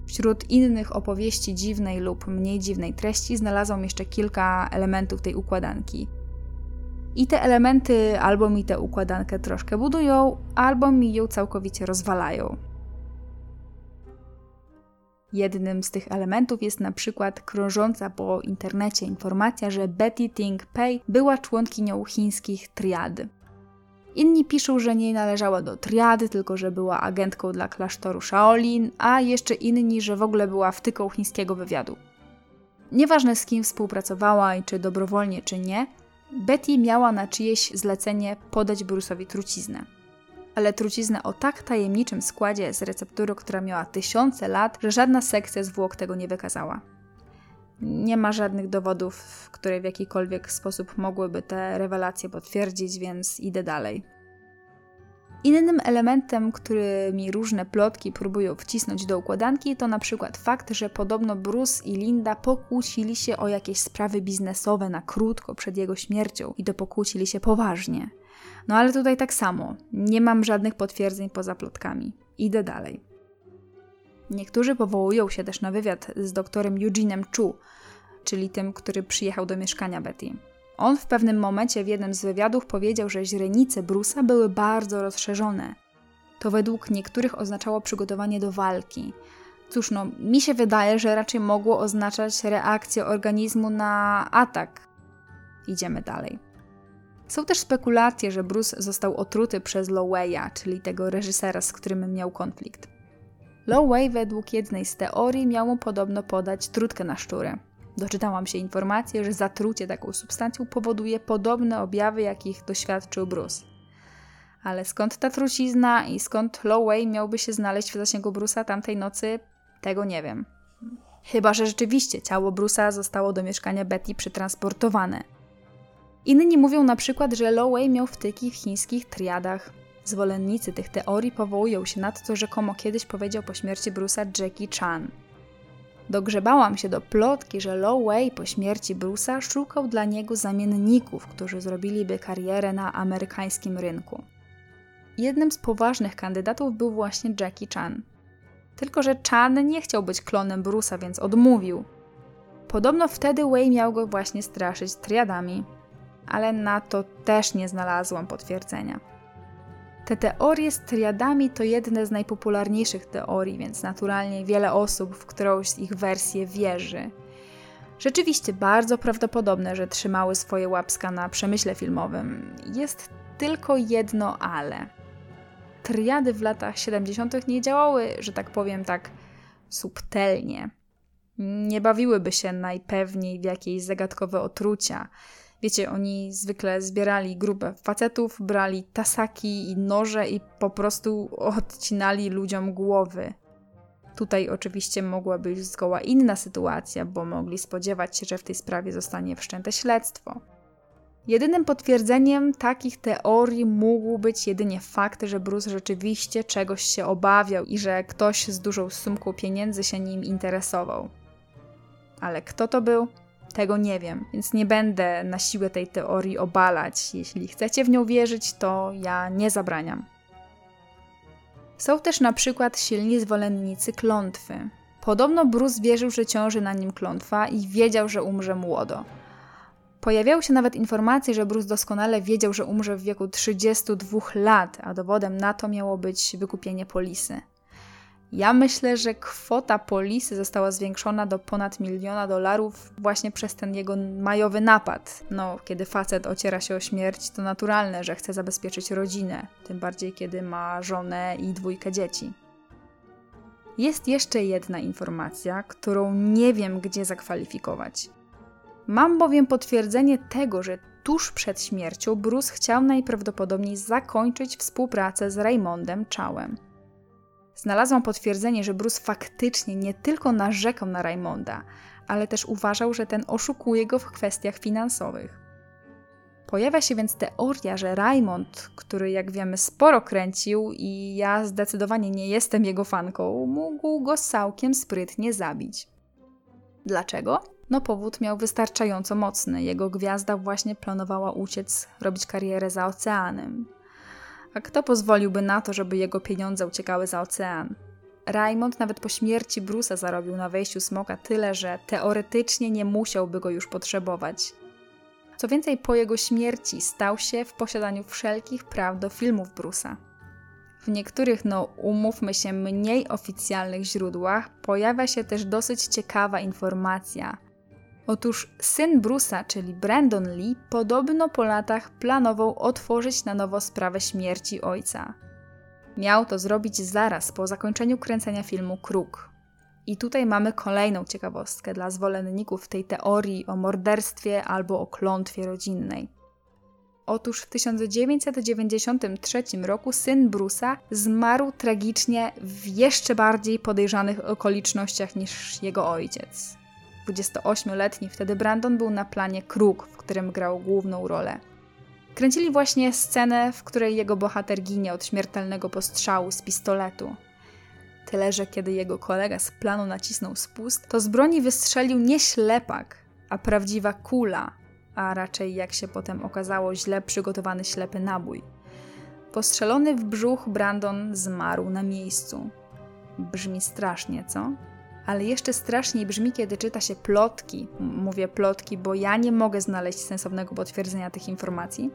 Wśród innych opowieści dziwnej lub mniej dziwnej treści znalazłam jeszcze kilka elementów tej układanki. I te elementy albo mi tę układankę troszkę budują, albo mi ją całkowicie rozwalają. Jednym z tych elementów jest na przykład krążąca po internecie informacja, że Betty Ting Pei była członkinią chińskich triad. Inni piszą, że nie należała do triady, tylko że była agentką dla klasztoru Shaolin, a jeszcze inni, że w ogóle była wtyką chińskiego wywiadu. Nieważne z kim współpracowała i czy dobrowolnie, czy nie, Betty miała na czyjeś zlecenie podać Bruce'owi truciznę. Ale truciznę o tak tajemniczym składzie z receptury, która miała tysiące lat, że żadna sekcja zwłok tego nie wykazała. Nie ma żadnych dowodów, które w jakikolwiek sposób mogłyby te rewelacje potwierdzić, więc idę dalej. Innym elementem, który mi różne plotki próbują wcisnąć do układanki, to na przykład fakt, że podobno Bruce i Linda pokłócili się o jakieś sprawy biznesowe na krótko przed jego śmiercią i to pokłócili się poważnie. No ale tutaj tak samo, nie mam żadnych potwierdzeń poza plotkami. Idę dalej. Niektórzy powołują się też na wywiad z doktorem Eugene'em Chu, czyli tym, który przyjechał do mieszkania Betty. On w pewnym momencie w jednym z wywiadów powiedział, że źrenice Brusa były bardzo rozszerzone. To według niektórych oznaczało przygotowanie do walki. Cóż, no, mi się wydaje, że raczej mogło oznaczać reakcję organizmu na atak. Idziemy dalej. Są też spekulacje, że Bruce został otruty przez Lowaya, czyli tego reżysera, z którym miał konflikt. Loway według jednej z teorii miał mu podobno podać trutkę na szczury. Doczytałam się informację, że zatrucie taką substancją powoduje podobne objawy, jakich doświadczył Bruce. Ale skąd ta trucizna i skąd Loway miałby się znaleźć w zasięgu Bruce'a tamtej nocy, tego nie wiem. Chyba, że rzeczywiście ciało Bruce'a zostało do mieszkania Betty przetransportowane. Inni mówią na przykład, że Loway miał wtyki w chińskich triadach. Zwolennicy tych teorii powołują się na to, co rzekomo kiedyś powiedział po śmierci Bruce'a Jackie Chan. Dogrzebałam się do plotki, że Loway po śmierci Bruce'a szukał dla niego zamienników, którzy zrobiliby karierę na amerykańskim rynku. Jednym z poważnych kandydatów był właśnie Jackie Chan. Tylko, że Chan nie chciał być klonem Bruce'a, więc odmówił. Podobno wtedy Way miał go właśnie straszyć triadami, ale na to też nie znalazłam potwierdzenia. Te teorie z triadami to jedne z najpopularniejszych teorii, więc naturalnie wiele osób w którąś z ich wersji wierzy. Rzeczywiście bardzo prawdopodobne, że trzymały swoje łapska na przemyśle filmowym. Jest tylko jedno ale. Triady w latach 70. nie działały, że tak powiem, tak subtelnie. Nie bawiłyby się najpewniej w jakieś zagadkowe otrucia Wiecie, oni zwykle zbierali grupę facetów, brali tasaki i noże i po prostu odcinali ludziom głowy. Tutaj oczywiście mogła być zgoła inna sytuacja, bo mogli spodziewać się, że w tej sprawie zostanie wszczęte śledztwo. Jedynym potwierdzeniem takich teorii mógł być jedynie fakt, że Bruce rzeczywiście czegoś się obawiał i że ktoś z dużą sumką pieniędzy się nim interesował. Ale kto to był? Tego nie wiem, więc nie będę na siłę tej teorii obalać. Jeśli chcecie w nią wierzyć, to ja nie zabraniam. Są też na przykład silni zwolennicy klątwy. Podobno Bruce wierzył, że ciąży na nim klątwa i wiedział, że umrze młodo. Pojawiały się nawet informacje, że Bruce doskonale wiedział, że umrze w wieku 32 lat, a dowodem na to miało być wykupienie polisy. Ja myślę, że kwota polisy została zwiększona do ponad miliona dolarów właśnie przez ten jego majowy napad. No, kiedy facet ociera się o śmierć, to naturalne, że chce zabezpieczyć rodzinę, tym bardziej kiedy ma żonę i dwójkę dzieci. Jest jeszcze jedna informacja, którą nie wiem gdzie zakwalifikować. Mam bowiem potwierdzenie tego, że tuż przed śmiercią Bruce chciał najprawdopodobniej zakończyć współpracę z Raymondem Chowem. Znalazłam potwierdzenie, że Bruce faktycznie nie tylko narzekał na Raymonda, ale też uważał, że ten oszukuje go w kwestiach finansowych. Pojawia się więc teoria, że Raymond, który jak wiemy sporo kręcił i ja zdecydowanie nie jestem jego fanką, mógł go całkiem sprytnie zabić. Dlaczego? No powód miał wystarczająco mocny. Jego gwiazda właśnie planowała uciec, robić karierę za oceanem. A kto pozwoliłby na to, żeby jego pieniądze uciekały za ocean? Raymond nawet po śmierci Bruce'a zarobił na wejściu smoka tyle, że teoretycznie nie musiałby go już potrzebować. Co więcej, po jego śmierci stał się w posiadaniu wszelkich praw do filmów Bruce'a. W niektórych, no umówmy się, mniej oficjalnych źródłach pojawia się też dosyć ciekawa informacja. Otóż syn Bruce'a, czyli Brandon Lee, podobno po latach planował otworzyć na nowo sprawę śmierci ojca. Miał to zrobić zaraz po zakończeniu kręcenia filmu Kruk. I tutaj mamy kolejną ciekawostkę dla zwolenników tej teorii o morderstwie albo o klątwie rodzinnej. Otóż w 1993 roku syn Bruce'a zmarł tragicznie w jeszcze bardziej podejrzanych okolicznościach niż jego ojciec. 28-letni wtedy Brandon był na planie Kruk, w którym grał główną rolę. Kręcili właśnie scenę, w której jego bohater ginie od śmiertelnego postrzału z pistoletu. Tyle, że kiedy jego kolega z planu nacisnął spust, to z broni wystrzelił nie ślepak, a prawdziwa kula, a raczej, jak się potem okazało, źle przygotowany ślepy nabój. Postrzelony w brzuch, Brandon zmarł na miejscu. Brzmi strasznie, co? Ale jeszcze straszniej brzmi, kiedy czyta się plotki. Mówię plotki, bo ja nie mogę znaleźć sensownego potwierdzenia tych informacji.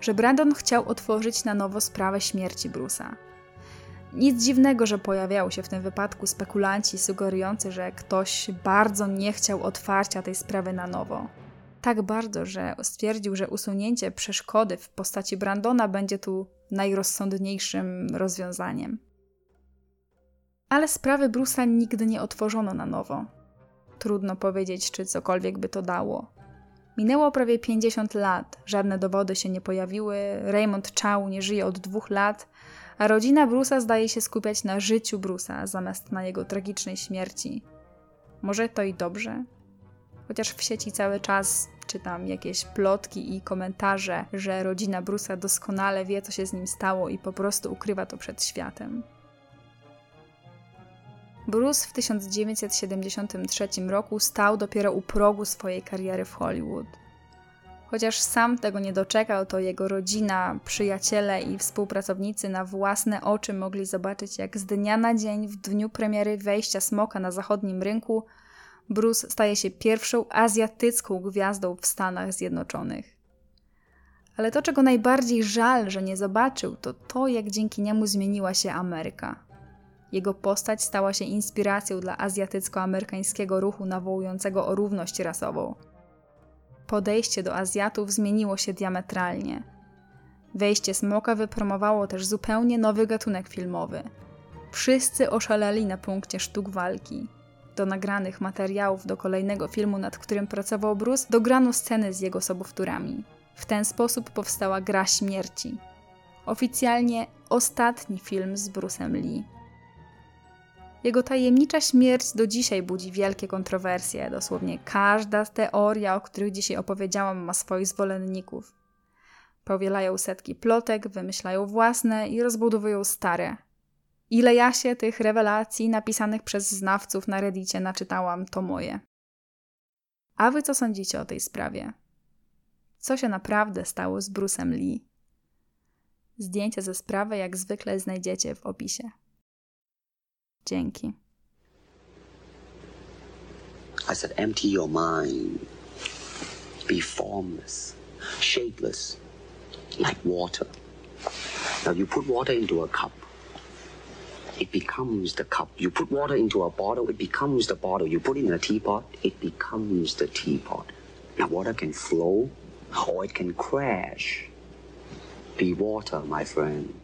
Że Brandon chciał otworzyć na nowo sprawę śmierci Bruce'a. Nic dziwnego, że pojawiały się w tym wypadku spekulanci sugerujący, że ktoś bardzo nie chciał otwarcia tej sprawy na nowo. Tak bardzo, że stwierdził, że usunięcie przeszkody w postaci Brandona będzie tu najrozsądniejszym rozwiązaniem. Ale sprawy Bruce'a nigdy nie otworzono na nowo. Trudno powiedzieć, czy cokolwiek by to dało. Minęło prawie 50 lat, żadne dowody się nie pojawiły, Raymond Chow nie żyje od dwóch lat, a rodzina Bruce'a zdaje się skupiać na życiu Bruce'a zamiast na jego tragicznej śmierci. Może to i dobrze? Chociaż w sieci cały czas czytam jakieś plotki i komentarze, że rodzina Bruce'a doskonale wie, co się z nim stało i po prostu ukrywa to przed światem. Bruce w 1973 roku stał dopiero u progu swojej kariery w Hollywood. Chociaż sam tego nie doczekał, to jego rodzina, przyjaciele i współpracownicy na własne oczy mogli zobaczyć, jak z dnia na dzień, w dniu premiery wejścia smoka na zachodnim rynku, Bruce staje się pierwszą azjatycką gwiazdą w Stanach Zjednoczonych. Ale to, czego najbardziej żal, że nie zobaczył, to to, jak dzięki niemu zmieniła się Ameryka. Jego postać stała się inspiracją dla azjatycko-amerykańskiego ruchu nawołującego o równość rasową. Podejście do Azjatów zmieniło się diametralnie. Wejście Smoka wypromowało też zupełnie nowy gatunek filmowy. Wszyscy oszaleli na punkcie sztuk walki. Do nagranych materiałów do kolejnego filmu, nad którym pracował Bruce, dograno sceny z jego sobowtórami. W ten sposób powstała Gra Śmierci. Oficjalnie ostatni film z Bruce'em Lee. Jego tajemnicza śmierć do dzisiaj budzi wielkie kontrowersje. Dosłownie każda teoria, o których dzisiaj opowiedziałam, ma swoich zwolenników. Powielają setki plotek, wymyślają własne i rozbudowują stare. Ile ja się tych rewelacji napisanych przez znawców na Reddicie naczytałam, to moje. A wy co sądzicie o tej sprawie? Co się naprawdę stało z Bruce'em Lee? Zdjęcia ze sprawy jak zwykle znajdziecie w opisie. Dzięki. I said, empty your mind. Be formless, shapeless, like water. Now you put water into a cup. it becomes the cup. You put water into a bottle, it becomes the bottle. You put it in a teapot, it becomes the teapot. Now, water can flow or it can crash. Be water, my friend.